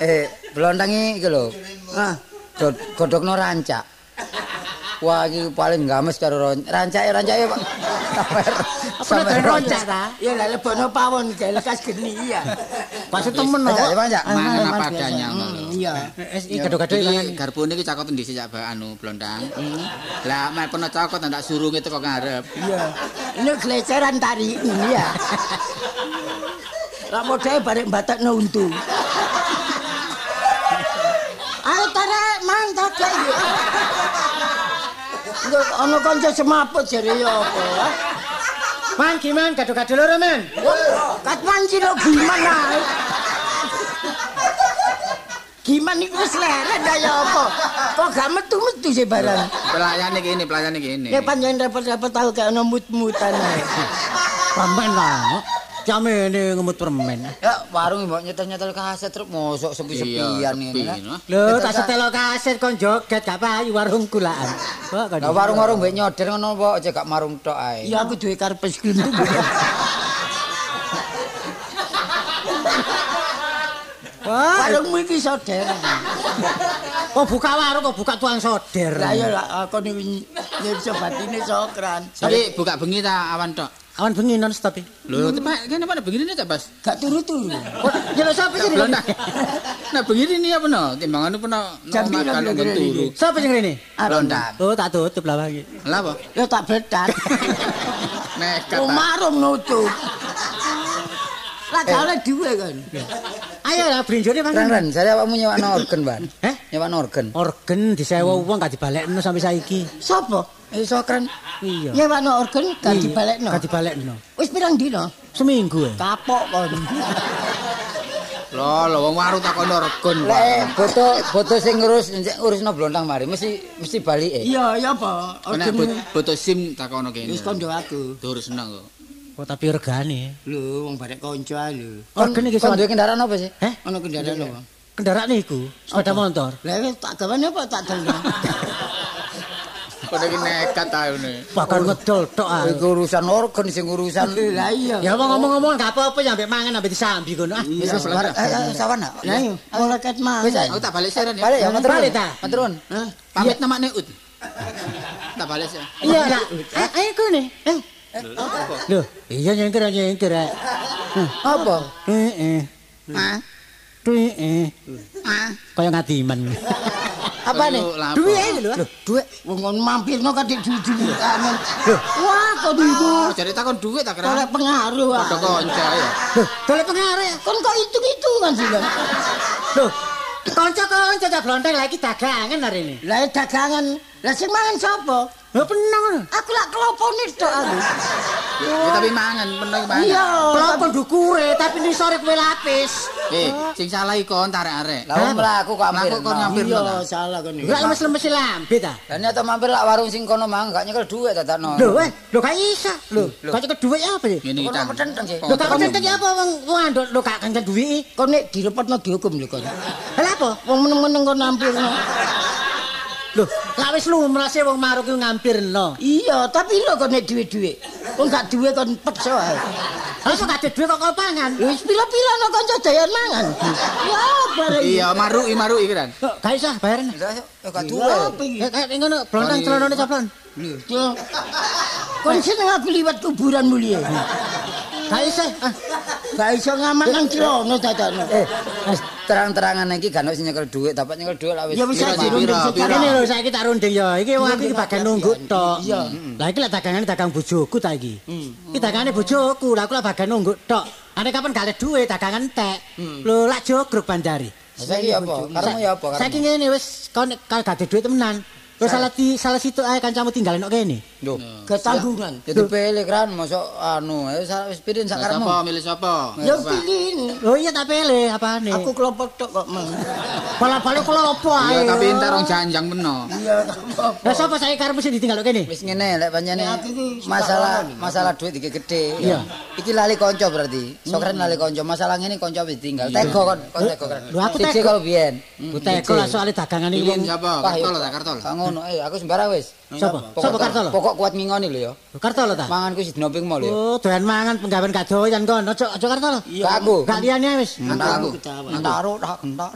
Eh, blondangi iki lho. Ah, God- Godhogno rancak. Wah, iki paling games karo rancake rancake Pak. Apa nek roncak ta? ya lah lebono pawon gawe lekas geni ya. Maksud temen no. Rancak, rancak. Mangan Mas, apa biasa. adanya ngono Hmm, lho. Iya. Iki gaduh-gaduh Iki garpune iki cakot endi sih cak anu blondang. Lah mek pernah cakot tak suruh itu kok ngarep. Iya. Ini geleceran tari ini ya. Lah modele bareng batekno untu. Ayo tarik mantap kae. Ana kanca semaput jare ya apa. ah? Man gimana gaduh-gaduh loro men? Kat manci lo gimana? Gimana iku wis leren ta ya apa? Kok gak metu-metu sih barang. Pelayane kene, pelayane kene. Ya panjenengan repot-repot tahu kayak ono mut-mutan ae. Pamen lah. Jamene ngemut permen. Ya, warung mbok nyetel-nyetel kaset terus mosok sepi-sepian ngene. Lho, tak setelo kaset kon joget gak payu warung kulaan. Kok warung-warung mbek nyoder ngono kok aja gak marung tok ae. Ya aku duwe karep skrim tuh. Wah, Warungmu iki soder. kok buka warung kok buka tuang soder. Lah ya lah aku niku nyirso batine sokran. Tapi buka bengi ta awan tok. Awan bengi non stop. iki. Lho, tepak kene mana bengi ini tak Bas? Gak turu-turu. Kok nyelok sapa sih? Blondang. Nah, bengi ini apa no? Timbangan pun no Jam piro kalau kira-kira turu. iki? Sapa sing rene? Blondang. Oh, tak tutup lah iki. Lah apa? Ya tak bedat. Nekat. Oh ta. marung nutup. Lah gak oleh duwe kan. Ayo lah brinjone Ren, mangan. Ren, jare awakmu nyewakno organ, Ban. Heh? Nyewakno organ. Organ disewa wong gak dibalekno sampai saiki. Sapa? Eh, sokran. Iya. Nyewano organ gak Iya, dibalekno. Gak dibalekno. Wis pirang dina? Seminggu. eh. Kapok kon. Lho, lho wong warung takono regon. Pak. Lek boto boto sing ngurus urusno blontang mari mesti mesti balike. Iya, ya apa? Nek Ojemu. bot- boto SIM takono kene. Wis kondo aku. Dur seneng kok. Oh, tapi regane. Lho, wong barek kanca lho. Oh, kene iki duwe kendaraan apa sih? Heh, Ana kendaraan apa? kendaraan iku, sepeda motor. Lah wis tak gawane apa tak dalno? Kok iki nekat ae ngene. Bahkan ngedol tok ah. Iku urusan organ sing urusan. Lah iya. Ya wong ngomong-ngomong gak apa-apa ya ambek mangan ambek disambi kono ah. Wis wis bar- sawan nak. Lah iya, ora ket mah. Wis Aku tak balik siaran ya. Balik ya, matur Balik, ta? Matur? Pamit namanya Ut. Tak balik sih. Iya lah. Eh, ayo kene. Eh. Loh, iya nyengker nyengker. Apa? Eh eh. Ah, eh. ah. Kaya ngadiman. Apa nih? Duit aja lho. Loh, duit. Wong kon mampirno jujur amen. Wah, kok iku. Jadi takon duit tak Oleh kira. pengaruh ah. Padha kanca ya. Dolek pengaruh. Kon kok hitung-hitungan sih kan. Loh, kanca-kanca cah blonteng lagi dagangan hari ini. Lah dagangan, lah sing mangan sapa? Lho penang. Aku lak kelopone tok aku. Ya tapi mangan, bener mangan. Iya. Kelapa dukure tapi ni sore kowe lapis. Eh, sing salah iku kon tarik-arek. Lah wong mlaku kok hampir. Mlaku kok hampir. Iya, Lah. salah kon. Enggak lemes-lemes lambe ta. Lah nyata mampir lak warung sing kono mang gak nyekel duit dadakno. Lho, eh, lho gak iso. Lho, kok cekel duit apa sih? Ngene iki ta. Lho gak kenceng apa wong wong anduk lho gak kenceng duit. Kon nek direpotno dihukum lho kon. Lah apa? Wong meneng-meneng kon nampirno. Lho, lak wis lumrah sih wong maruk ku ngampirno. Iya, tapi lho kon nek duwe-duwe. Kon gak duwe kon peksa ae. Lah kok gak duit kok kau pangan? Wis pila-pila no kanca dayan mangan. Ya, bareng. Iya, maruki maruki kan. Kok gak iso bayaran? Lah yo gak duwe. iki? Eh, kayak ngono, blontang celonone coplon. Lho. Kon seneng aku liwat kuburan mulia. Iso. Ah, iso ngamak nang celana dadakno. Eh, wis terang-terangan iki gak ono sing nyekel duit, dapat nyekel duit lah wis. Ya wis sekarang. Ini lho saiki tak runding ya. Iki wong aku iki bagian nunggu tok. Iya. Lah iki lek dagangane dagang bojoku ta iki. Iki dagangane bojoku, lah aku lek bagian nunggu tok. Ane kapan gak ada duit dagangan tek. Lho lak jogrok bandari. Saiki apa? Karemu ya apa? Saiki ngene wis kon kalau gak ada duit temenan. Terus salah di salah situ ae kancamu tinggalin kok kene. Lho. Ketanggungan. Jadi pilih kan mosok anu, eh, sa- wis pirin sak Lah karemu. sapa milih sapa? Ya pilih. Lho iya tak pilih apane. Aku kelopot tok kok mang. bala-bala kula opo ae. Iya, tapi entar rong janjang beno. Iya, Lah sapa saiki karepmu sing ditinggal kok kene? Wis ngene lek pancene masalah masalah duit iki gede. Iya. Iki lali konco berarti. Sokren lali konco. Masalah ngene konco wis tinggal. Tego kon, kon tego kan. Lho, aku Siji tego. kalau biyen. Buteko lah soalnya dagangan iki sapa? Wah, Kartol ta kartol. Ngono, eh aku sembarang wis. Sapa? Sapa Kartolo? Pokok kuat ngingoni lho ya. Kartolo ta? Manganku sidino ping mall ya. Oh, doyan mangan penggawean gak doyan kon. Ojo ojo Kartolo. Gak aku. Gak liyane wis. Entar aku. ketawa. Entar aku tak entar.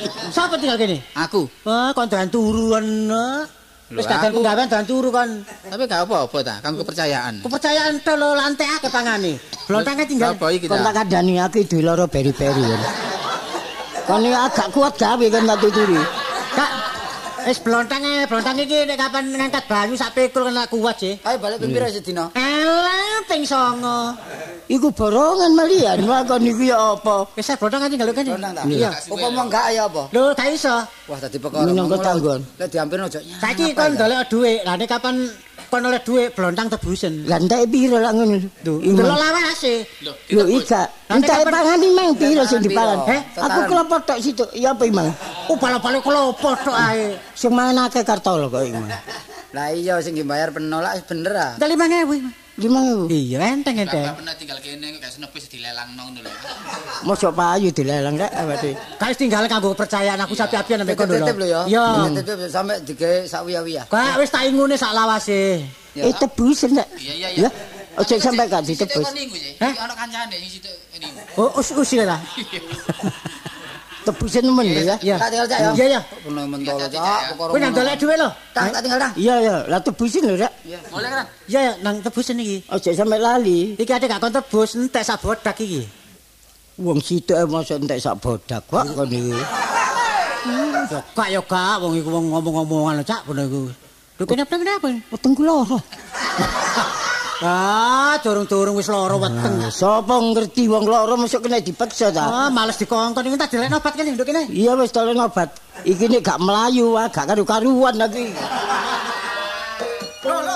Sapa tinggal kene? Aku. Wah, kon doyan turuan. eh. Wis Lho, aku- penggawean doyan turu kon. Tapi gak apa-apa ta, kanggo kepercayaan. Kepercayaan to lo lantai akeh pangane. Blontange tinggal. Kon tak ta? kandhani aku duwe lara beri-beri. kan. Kon iki agak kuat gawe kan tak tuturi. Kak, wis blontange, blontang iki nek kapan ngangkat banyu sak pikul kena kuat sih. Ayo balik ping pira sedina? Elah, ping songo. Iku borongan malian wah kon iku ya apa? Wis blontange tinggal kene. Blondang ta? Iya. Upama enggak ya apa? Lho, gak iso. Wah, tadi pekara. Minangka tanggon. Lek diampir ojo. Saiki kon dolek dhuwit. Lah nek kapan kon oleh dhuwit blontang tebusen. Lah entek piro lak ngono. Lho, delok lawase. Lho, iki. Entek pangani mang piro sing dipangan? Heh, aku kelopo tok situ. Ya apa iman? Oh, pala-pala kelopo tok ae. Sing mangan akeh kartol kok iman. Lah iya sing dibayar penolak bener ah. Entek 5000 iman. Lima ewu. Iya, enteng ente. Enggak pernah tinggal kene, gak senepi dilelangno ngono lho. Mosok payu dilelang gak awake. Kae tinggal kanggo percayaan aku sapi-sapian sampe kono. Tetep lho ya. Iya. Tetep sampe digawe sak wiya-wiya. Kae wis tak ingune sak lawase. Eh tebus nek. Iya iya iya. Ojo sampe gak ditebus. Hah? Ono kancane sing situ ngene. Oh, usil ta. Tebusen men lho ya. Iya. Tak tinggal cak ya. Iya, iya. Bener mentolo Iya, cak. iya. Kowe nang dolek dhuwit lho. Tak tak tinggal dah. Iya ya, lah tebusen lho rek. Boleh kan? Iya, iya, nang tebusen iki. Ojo sampai lali. Iki ade gak kon tebus entek sak bodak iki. Wong situ e mosok entek sak bodak kok kon iki. Kak yo gak wong iku wong ngomong-ngomongan cak bener iku. Lho kenapa kenapa? Weteng kula. Ah, durung-durung wis lara weteng. Sapa ngerti wong loro mosok kena dipeksa ta? Ah, males dikongkon iki tak dilekno obat kene nduk kene. Iya wis tolong obat. Iki nek gak melayu ah gak karu-karuan lagi. Lho, lho,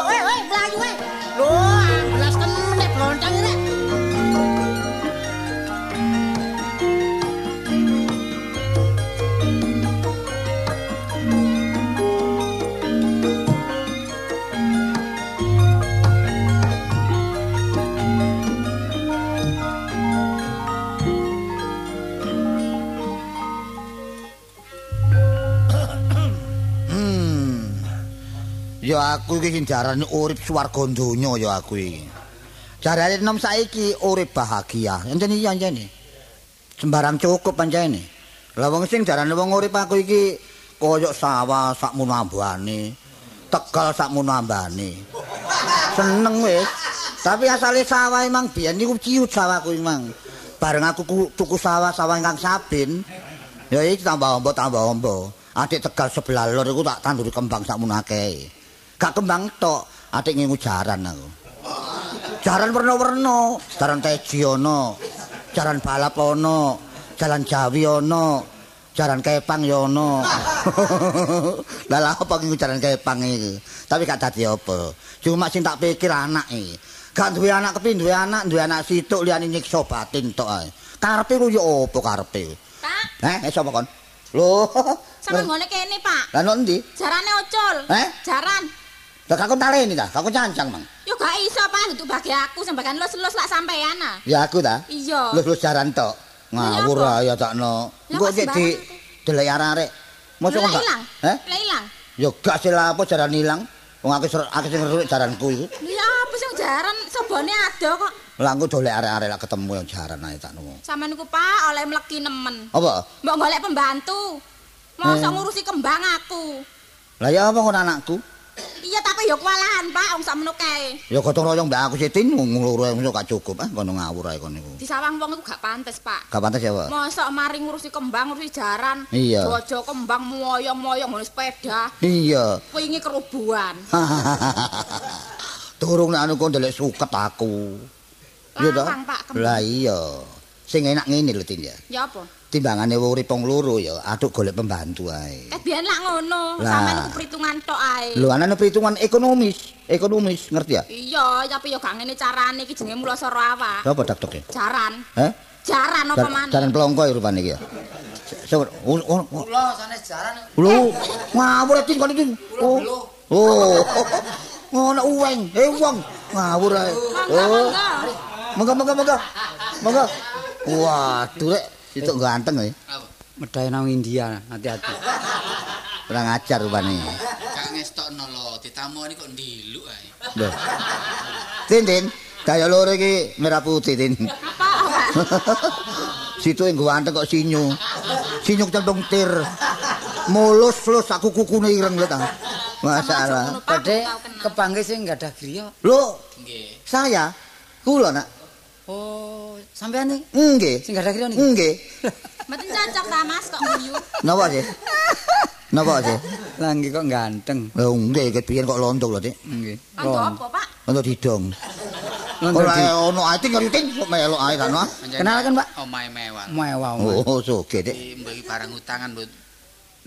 Ya aku iki sing jarane urip swarga donya ya aku iki. Jarane nom saiki urip bahagia. Enten iya anjene. Sembarang cukup pancene. Lah wong sing jarane wong urip aku iki koyok sawah sakmono ambane. Tegal sakmono ambane. Seneng wis. Tapi asale sawah emang biyen niku ciut sawahku emang. Bareng aku ku- tuku sawah sawah ingkang sabin. Ya iki tambah ombo tambah ombo. Adik Tegal sebelah lor iku tak tanduri kembang sakmono akeh. Gak kembang tok, adik ngingu jaran aku. Jaran warna-warna, jaran teji ono, jaran balap ono, jalan jawi ono, jaran kepang ya. Lah lah apa ngingu jaran kepang iki? Tapi gak dadi apa. Cuma sing tak pikir anak iki. Gak duwe anak kepi duwe anak, duwe anak situk liyane nyiksa batin tok ae. Karepe ku yo apa karepe? Pak, Eh, eh sapa kon? Lho. sama nggone kene, Pak. Lah nok ndi? Jarane ocul. Eh? Jaran. Lah kakon taleni ta? Kakon cancang, Mang. Yo gak iso, Pak, untuk bagi aku sampekan lus-lus lak sampean ah. Ya aku ta? Iya. Lus-lus jaran tok. Ngawur Lah, ya takno. Lah, Engko kok cek di delek arek-arek. Mosok Lah enggak? ilang. Heh? Lah ilang. Ya gak sih lah apa jaran ilang. Wong aku ser- aku sing ngeruk jaranku iku. Lha apa sing jaran sobone ada kok. Lah engko dolek arek-arek lah ketemu yang jaran ae takno. Sampeyan niku Pak oleh mleki nemen. Apa? Mbok golek pembantu. Mosok Eh. ngurusi kembang aku. Lah ya apa ngono anakku? Iya tapi yo kewalahan, Pak, wong sakmono kae. Ya gotong royong mbak aku sitin wong loro ae gak cukup ah kono ngawur ae kono niku. Disawang wong iku gak pantes, Pak. Gak pantes ya, Pak? Mosok mari ngurusi kembang, ngurusi jaran. Iya. Jojo kembang moyong-moyong ngene sepeda. Iya. Wingi kerubuhan. Durung nek anu kok ndelek suket aku. Iya toh? Lah iya. Sing enak ngene lho Tin ya. Ya apa? Timbangane urip wong loro ya, aduk golek pembantu ae. Eh biyen lak ngono, sampean iku perhitungan tok ae. Lho ana perhitungan ekonomis, ekonomis, ngerti ya? Iya, tapi yo gak ngene carane iki jenenge mula sara awak. Apa dakdoke? Jaran. Heh? Jaran apa maneh? Jaran pelongko ya rupane iki ya. Sabar. Oh, oh, oh. Kula sanes jaran Lho, ngawur Tin kon iki. Oh. Oh. Ngono uweng, eh wong. Ngawur ae. Oh. Monggo monggo monggo. Monggo. Waduh rek, itu ganteng ya. apa? Medhae nang India, hati-hati. Kurang ajar rupane. Gak ngestokno lho, ditamoni kok ndiluk ae. Lho. Tin Tin, daya loro iki merah putih Tin. Situ yang ganteng kok sinyu. Sinyu centung tir. Mulus lus aku kukune ireng lho ta. Masalah. Badhe kepangge sing enggak ada griya. Lho, Nggih. saya kula nak. Oh, sampean nih Nggih. sing enggak ada griya nih. Nggih. Mboten cocok ta Mas kok nguyu. Napa sih? Napa sih? Lah nggih kok ganteng. Lho nggih ket biyen kok lontong lho, Dik. Nggih. Kanggo apa, Pak? Lontong didong. Ora ono ae ngeriting kok melok ae kan. Wah. Kenalkan, Pak. Omahe mewah. Mewah. Oh, soge, Dik. Iki iki barang utangan, Bu.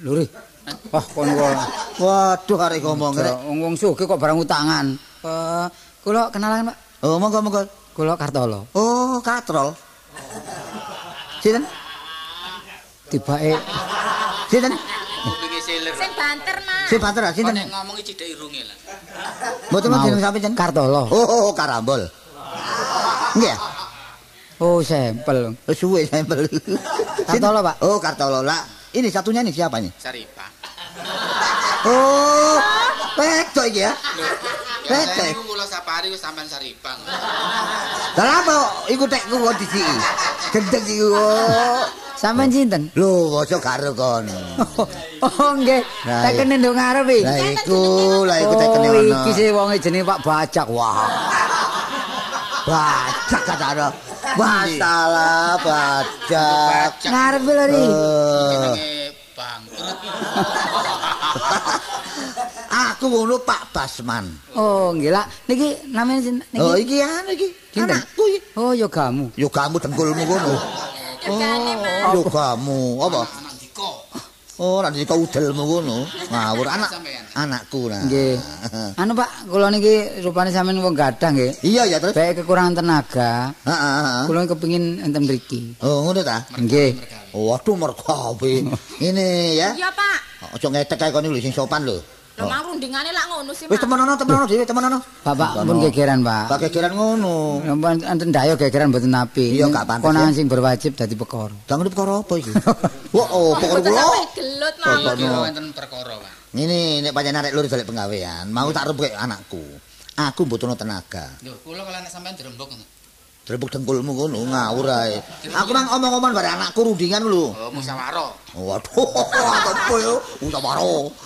Lho, Wah, kon. Waduh arek ngomong rek. Wong-wong sugih kok barang utangan. Eh, kula kenalan, Pak. Oh, monggo monggo. Kula Kartolo. Oh, katrol. Sinten? Tibake Sinten? Sing banter, Mas. Si Pater ah, sinten? nek ngomongi cidek irunge lah. Mboten Mau. jeneng sampe jeneng. Kartolo. Oh, oh, oh, karambol. Nggih. Oh, sampel. Oh, Suwe sampel. Kartolo, Pak. Oh, Kartolo. Lah, ini satunya nih siapa ini? Saripa. Oh, wedok iki ya. Lecek. niku kula sapari wis sampean Saripang. Lah apa iku tekku kok disiki? Gendeng iki. Oh. Sampean sinten? Lho, aja karo kon. Oh, nggih. Tekene nduk ngarepe. Lah iku, lah iku tekene Oh, ono. iki sih wonge jenenge Pak Bajak. Wah. Bajak kata Masalah bajak. Ngarepe lho iki. Jenenge bangkrut. aku ngono Pak Basman. Oh, nggih lah. Niki namanya sinten? Niki. Oh, iki anu iki. Sinten? Anakku iki. Oh, ya kamu. Yo kamu dengkulmu ngono. Mas. Yo kamu, apa? Oh, nanti kau udelmu ngono. Ngawur anak anakku nah. Nggih. Anu Pak, kula niki rupane sampean wong gadang nggih. Iya ya terus. Baik kekurangan tenaga. Heeh, heeh. Kula kepengin enten mriki. Oh, ngono ta? Nggih. Waduh mergawe. Ini ya. Iya, Pak. Ojo ngetek kae kon iki sing sopan lho. Lho mang rundingane lak ngono sih, Wis Mas. temen ono temen ono dhewe temen ono. Bapak pun gegeran, Pak. Pak gegeran ngono. Ampun enten dayo gegeran mboten apik. Iya, gak pantes, Konangan sing berwajib dadi perkara. Jangan perkara apa iki? Wah, oh, perkara kula. gelut, no. wonten perkara, Pak. Ngene nek pancen arek lur golek penggawean, mau tak rembuk anakku. Aku mbutuhno tenaga. Lho, kula kalau anak sampean dirembuk Drebuk dengkulmu ngono ngawur ae. Aku mang omong-omong bare anakku rundingan lho. Oh, musyawarah. Waduh, apa yo? Musyawarah.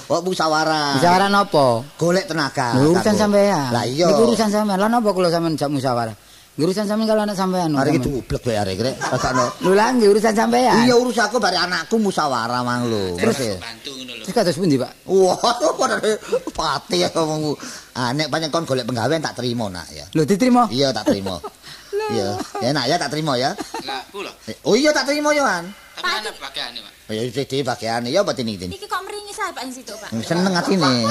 Oh, musyawarah. Musyawarah napa? Golek tenaga. Urusan sampean. Lah iya. Niku urusan sampean. Lah napa kula sampean jak musyawarah? Nggih, Urusan sampean kalau anak sampean. Arek iki sampean. dublek bae arek rek. Rasakno. Lho lah nggih urusan sampean. Iya urusanku bare anakku musyawarah mang lho. Terus Ngerti? bantu ngono lho. Terus kados pundi, Pak? Wah, padahal pati ya ngomongku. Ah nek pancen kon golek penggawean tak terima nak ya. Lho diterima. Iya tak terima. Iya, ya nak ya tak terima ya. Lah, kula. Eh, Oh iya tak terima yo an. Tapi ana bagiane, Pak. Oh, Ya iki bagian ya apa ini ini. Iki kok meringi saya Pak ing situ, Pak. Seneng atine.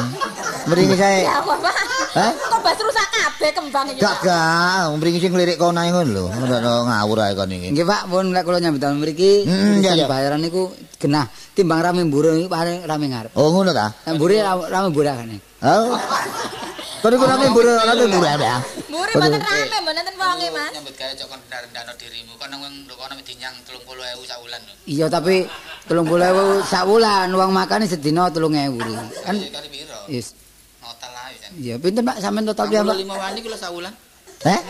Mriki saya. Ya apa, Pak? Hah? Kok bas rusak kabeh kembang iki, Gak gak, mriki sing ngelirik kono ae ngono lho. Ngono ngawur ae kon iki. Nggih, Pak, pun lek kula nyambut damel mriki Hmm, bayaran niku genah timbang rame mburu iki paling rame ngarep. Oh ngono ta? Mburi rame rame burakane. Kon iku rame mburu, rame mburu ya. Muri mboten rame, mboten wonge, Mas. Nyambut gawe cok kon rendah-rendah dirimu. Kon nang nduk kono dinyang 30.000 sak wulan lho. Iya, tapi 30.000 sak wulan uang makane sedina 3.000 iki. Kan kali piro? yes. Total ae jan. Iya, pinten Pak sampean total piyambak? 45 wani kula sak wulan. Eh?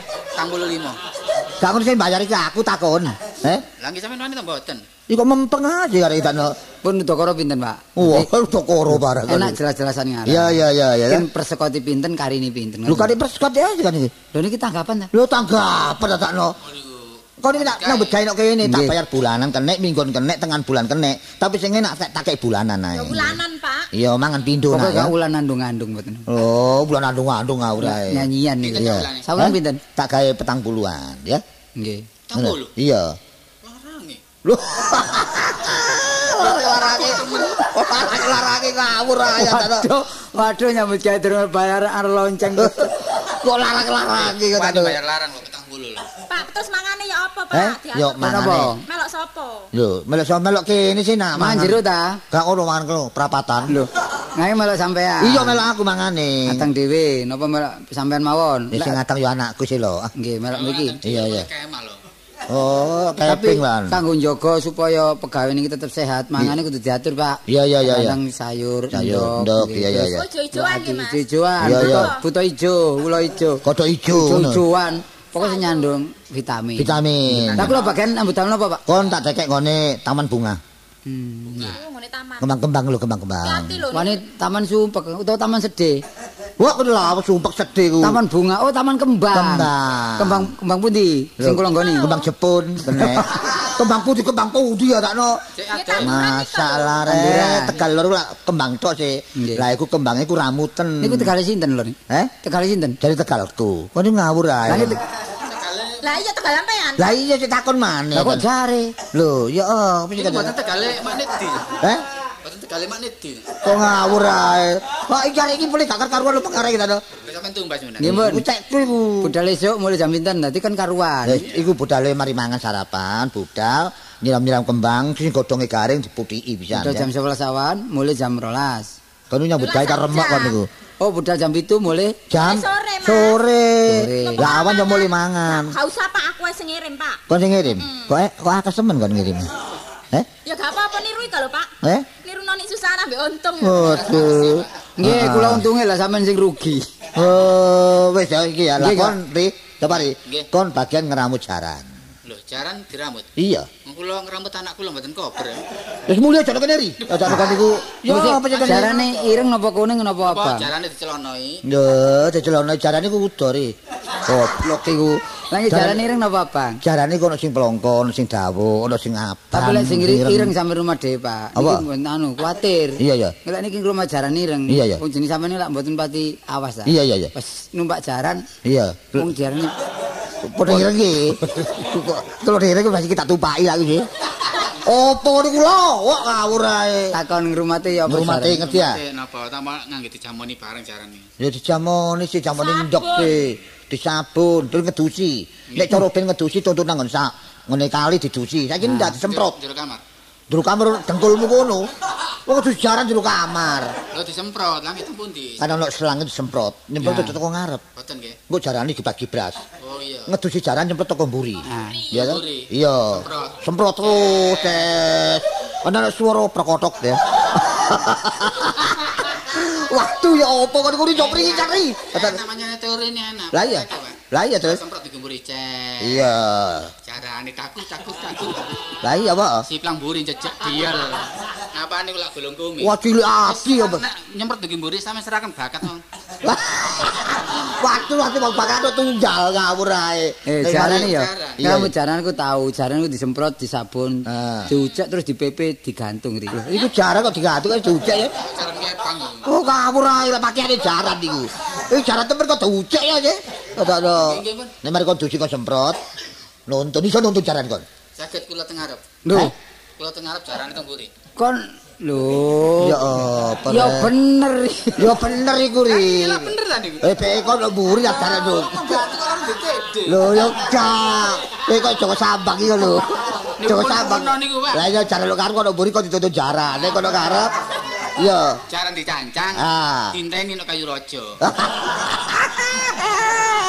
45. Gak ngono sing bayar iki aku takon. Eh? Lah nggih sampean wani ta mboten? Iku mempeng aja arek itano. Pun dokoro pinten, Pak? Wah, tokoro barang. Enak jelas-jelasan ngarep. Iya iya iya iya. Kan persekoti pinten karini pinten. Lu kali persekot ya kan iki. Lho niki tanggapan ta? Lu tanggapan ta takno. Kau ini tak nyambut gawe nok kene tak bayar bulanan kenek minggon kenek tengan bulan kenek tapi sing enak tak tak bulanan ae. Ya bulanan, Pak. Iya mangan pindho Pokoke nak ya. gak ulan andung-andung mboten. Oh, bulan andung-andung ngawur ae. Nyanyian niku. Iya. Sawulan Hah? pinten? Tak gawe petang puluhan ya. Nggih. Tanggo lho. Iya. Larange. Loh. Larange. Larange larange ngawur ae ya. Waduh, waduh nyambut gawe durung bayar ar lonceng. Kok larang-larange kok Wani tak. bayar larang kok 40 lho. Pak, terus mangane ya apa, Pak? Eh? Yo mangane. Melok sapa? Lho, melok sama melok kene sih nak. Mangan jero ta? Gak ono mangan kene perapatan. Lho, ngae melok sampean. Iya melok aku mangane. Atang dhewe, napa melok sampean mawon? Ya sing ngatang yo anakku sih lho. Nggih, melok mriki. Iya, iya. Kemal lho. Oh, Tapi keping lan. kanggo njaga supaya pegawai niki tetep sehat, mangane kudu diatur, Pak. Iya, iya, iya. Kadang sayur, Sayur, ndok, iya, iya, iya. Oh, ijo-ijoan iki, Mas. Ijo-ijoan, Iya, iya. buto- ijo, ulo ijo. Kodok ijo. Ijo-ijoan, pokoknya nyandung vitamin. Vitamin. Lah kula bagian ambut damel apa, Pak? Kon tak cekek ngone taman bunga. Hmm. Ngene taman. Kembang-kembang lho, kembang-kembang. Wani taman sumpek utawa taman sedih. Wah, kudu lah sumpek sedih ku. Taman bunga, oh taman kembang. Kembang. Kembang kembang pundi? Sing kula nggoni. Kembang Jepun, kene. kembang putih, kembang putih ya takno. Masalah rek, Tegal lah kembang tok sih. Lah iku kembangnya ku ramuten. Niku tegale sinten lho? Eh? Tegale sinten? Dari Tegalku. Kok ngawur ae. Lah iya tegal sampean. Lah iya sik takon maneh. Lah kok jare? Lho, ya oh, mesti mboten tegale makne di. Eh? Mboten tegale makne di. Kok ngawur ae. Kok iki arek iki boleh gak karuan lu pengarek kita to. Wis sampean tumbas menan. Nggih, Mbun. Iku. Budal esuk mulai jam pinten? Dadi kan karuan. Ya, iku budale mari mangan sarapan, budal nyiram-nyiram kembang, sing godhonge garing diputiki bisa. Budal jam 11 awan, mulai jam 12. Kono nyambut gawe karo remek kon niku. Oh, budal jam itu mulai Jam Eh, sore, sore. Lah awan yo mulai mangan. Gak usah Pak, aku wis ngirim, Pak. Kon sing ngirim. Kok eh, kok akeh semen kon ngirim. Eh? Ya gak apa-apa niru iki lho, Pak. Eh? Niru noni Susana mbek untung. Waduh. Nggih, Ah. kula untunge lah sampean sing rugi. Oh, wis ya iki ya. Lah kon ri, coba ri. Nggih. Kon bagian ngeramut jaran. Lho, jaran diramut. Iya. Wong kula ngrambut anak kula mboten kober. Wis mulya jane kene ri. Aja kon niku. Ya apa jenenge? Jarane ireng napa kuning napa Apa apa? jarane dicelonoi? Yo, dicelono jarane ku udo ri. Goblok iku. Lah iki jarane ireng napa apa? Jarane ku ono sing plongko, ono sing dawa, ono sing abang. Tapi lek sing ireng, ireng sampe rumah dhewe, Pak. Apa? Iki mboten anu, kuwatir. Iya, iya. Nek niki rumah jaran ireng. Iya, iya. Wong jenis sampeyan lak mboten pati awas ta. Iya, iya, iya. Pas numpak jaran, Iya. wong jarane Padha ireng iki. Kalau ireng masih kita tumpaki lagi sih. Opo niku lho? Wah ngawur ae. takon ngrumate ya apa jaran? ngerti ya? Napa tambah ngangge dijamoni bareng jarane. Ya dijamoni sih jamoni ndok sih. Disabun, terus ngedusi. Nek cara ben ngedusi tuntun nang sak ngene kali didusi. Saiki ndak disemprot. Jero kamar. Jero kamar dengkulmu kono. Wong kudu jaran jero kamar. Lho disemprot, langit pundi? Kan ono selang disemprot. Nyemprot Ya. teko ngarep. Boten nggih. Engko jarane dibagi bras. Oh iya. Ngedusi jaran nyemprot teko mburi. Iya kan? Iya. Semprot. Terus, Des. Ana suara prekotok ya. Waktu ya apa kon kuwi cok mriki cari. Namanya teori ini enak. Lah iya. Lah iya terus. Semprot digemburi cek. Iya. Carane kaku cakus cakus. Lah iya apa? Siplang buri jejak dial. Apane kula golong kumi. Wah cilik ati apa? Nyemprot digemburi sampe serakan bakat wong. Waktu waktu mau bakat tunggal ngawur ae. Eh, jarane ya. Iya, Kamu aku tahu, jarane aku disemprot, disabun, Ah. diucek terus di PP digantung ri. Iku jaran kok digantung kan diucek ya. Cara kepang. Oh ngawur ae lah pakaiane jaran iku. Eh jaran temen kok diucek ya sih. Ada ada. Nggih, Pun. Nek mari kon dusi kok semprot. Nonton iso nonton jaran kon. Saged kula teng ngarep. Lho, Kula teng ngarep jarane teng mburi. kon lho. Ya apa? Ya bener. Ya bener iku ri. Lah bener ta niku. Eh pe kok mburi ya jaran lho. Dikede. Lho yo cak. Eh kok Joko Sambang iki lho. Joko niku, Pak. Lah ya jaran lho karo kono mburi kok dituntut jaran. Nek kono karep ya Jaran dicancang. Ah. Tinteni nek kayu raja.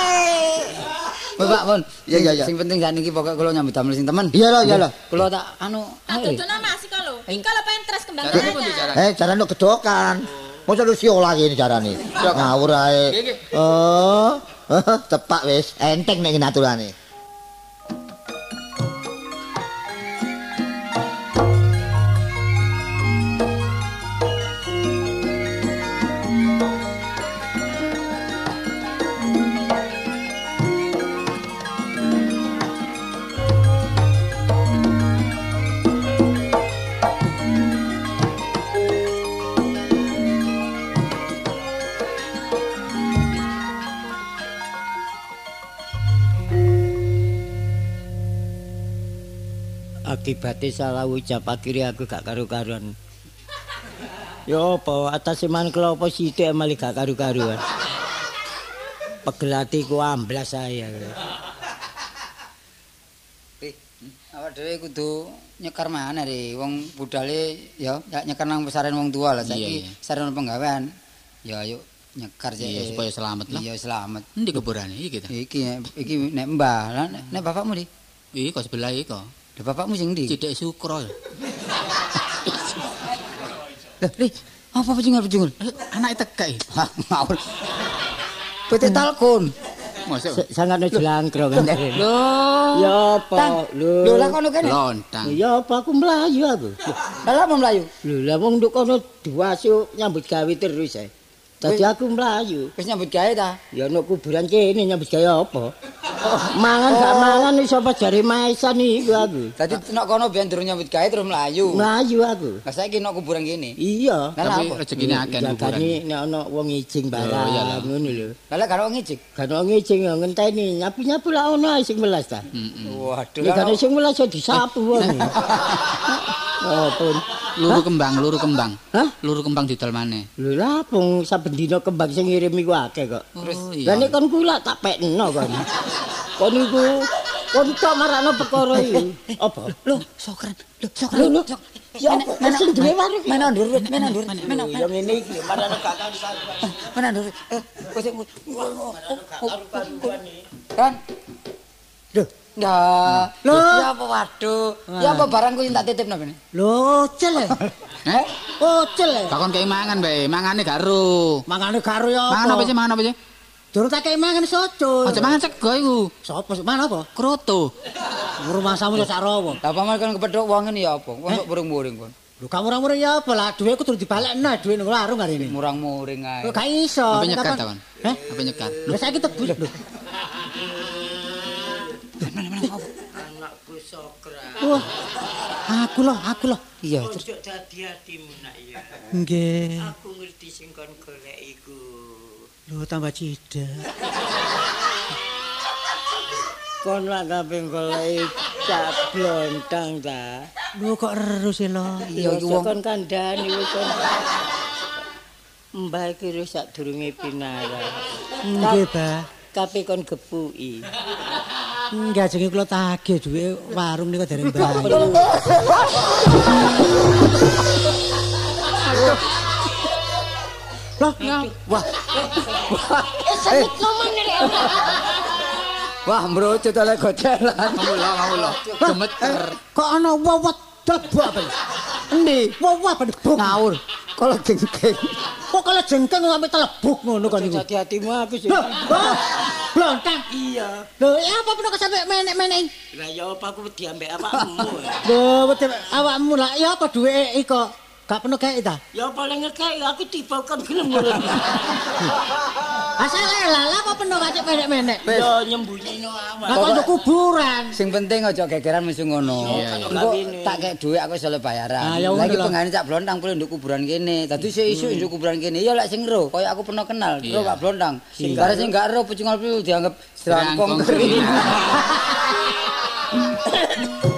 Bapak pun. Iya, iya, iya. Sing penting sakniki pokoke kula nyambut damel sing temen. Iya lah, iya lah. Kula tak anu Tak ae. dudono Mas iko lho. Iko lho pentres kembang Jarane pun anyar. dijaran. Eh, jaran lo kedokan. Masa lu siola gini carane. Ngawur ae. Nggih, nggih. Oh, tepak wis. Enteng nek ngene Akibate salah ucap akhirnya aku gak karu-karuan. Ya apa atas iman apa sithik malah gak karu-karuan. Pegel atiku amblas saya. Eh, awak dhewe kudu nyekar mana ri wong budale ya nyekar nang pesaren wong tua lah saiki iya. sarana penggawean. Ya ayo nyekar cek. Iya, supaya selamat lah. Iya selamat. Endi kuburane iki ta? Iki iki nek mbah lah nek, nek bapakmu di. Iki kok sebelah iki kok. Lha bapakmu sing ndi? Cidek sukro. Lah, Ri, apa pejungul-pejungul? Anak teka iki. Ngawur. Pete talkun. Mosok S- Sangat jelangkro kan. Lho. Ya apa? Lho. Lho lah kono kene. lontang. Ya apa aku melayu aku. Lah lah mau mlayu. Lho lah wong nduk kono diwasuk nyambut gawe terus ae. Dadi aku melayu. Wis nyambut gawe ta? Ya nek kuburan kene nyambut gawe apa? Mangan gak mangan iso apa jare maesan iku aku. Dadi nek kono biyen durung nyambut gawe terus mlayu. Melayu aku. Lah saiki nek kuburan kene. Iya. Tapi rezekine akeh kuburan. Jagane nek ana wong ngijing Oh, barang ngono lho. Lah karo ngijik. Kan wong ngijing ya ngenteni nyapu-nyapu lah ono sing melas ta. Waduh. Nek gane sing melas ya disapu wong. Oh, pun. Luru kembang, luru kembang. Hah? Luru kembang didol maneh. Lho lah pung saben dina kembang sing ngirim iku akeh kok. Oh Lah nek kon kula tak pekno kon. Kon iku kon tok marakno perkara iki. Apa? Lho, sokren. Lho, sokren. lho. Ya apa sing duwe warung? Mana ndur, mana ndur, mana yang ngene iki marakno gak kali mana ndur. Eh, wis Kan? Lho, Ya, Lho. ya apa waduh. Ya apa barangku sing tak titipno kene. lho cel. e. Eh? Oh, cel. Kakon kei mangan bae, mangane garo. Mangane karo ya Mangan apa apa? sih, mangan apa sih? Durung tak kei mangan soto. Aja mangan sego iku. Sopo sih? Mana apa? Kroto. Rumah samu yo sak. Lah paman kan kepethuk wong ngene ya apa? Wong kok burung-burung kon. Lho kamu ora ya apa lah duwe kudu dibalekno duwe nang warung hari ini. Murang-muring ae. Lho gak iso. Apa nyekat ta, Kon? Heh? Apa nyekat? Lho saiki tebus lho. Wah, aku loh, aku loh. Iya, terus Ojo dadi atimu nak ya. Nggih. Aku ngerti sing kon golek Lho tambah cidak. Kon lak kabeh golek cak blontang ta. Lho kok terus e lo. Ya wong- kon kandhani wis kon. Mbah iki wis sadurunge pinara. Nggih, Bah. Kape kon gepuki. Enggak jenenge kula tagih duwe warung niku dereng bayar. Loh, wah, Eh sakit ngomong nih. wah mbrojo oleh gocelan. Kamu lo, kamu lo. Gemeter. kok ana wewet debak apa? Endi? Wah, wah bedebuk. Ngawur. Kalau jengking. Kok kalau jengking sampe telebuk ngono kan iku. Hati-hatimu aku sih. Loh, oh, blontang. Iya. Lho, ya apa pun kok sampe menek-menek. Lah ya apa aku diambek awakmu. Lho, betul awakmu lah ya apa duwe iko? Gak penuh gawe ta? Ya paling ngekek aku tiba kan gelem ngono. Asal lala apa penuh kacik menek-menek. Ya nyembunyiino awak. Lah kok nduk kuburan. Sing penting aja gegeran mesu ngono. Iya, Engko tak kek dhuwit aku iso bayaran. Ah, Lah iki pengane cak blontang boleh nduk kuburan kene. Dadi sik isu nduk kuburan kene. Ya lek sing ro, kaya aku pernah kenal, ro Pak Blontang. Bare sing gak ro pucungal pilu dianggap serangkong kering.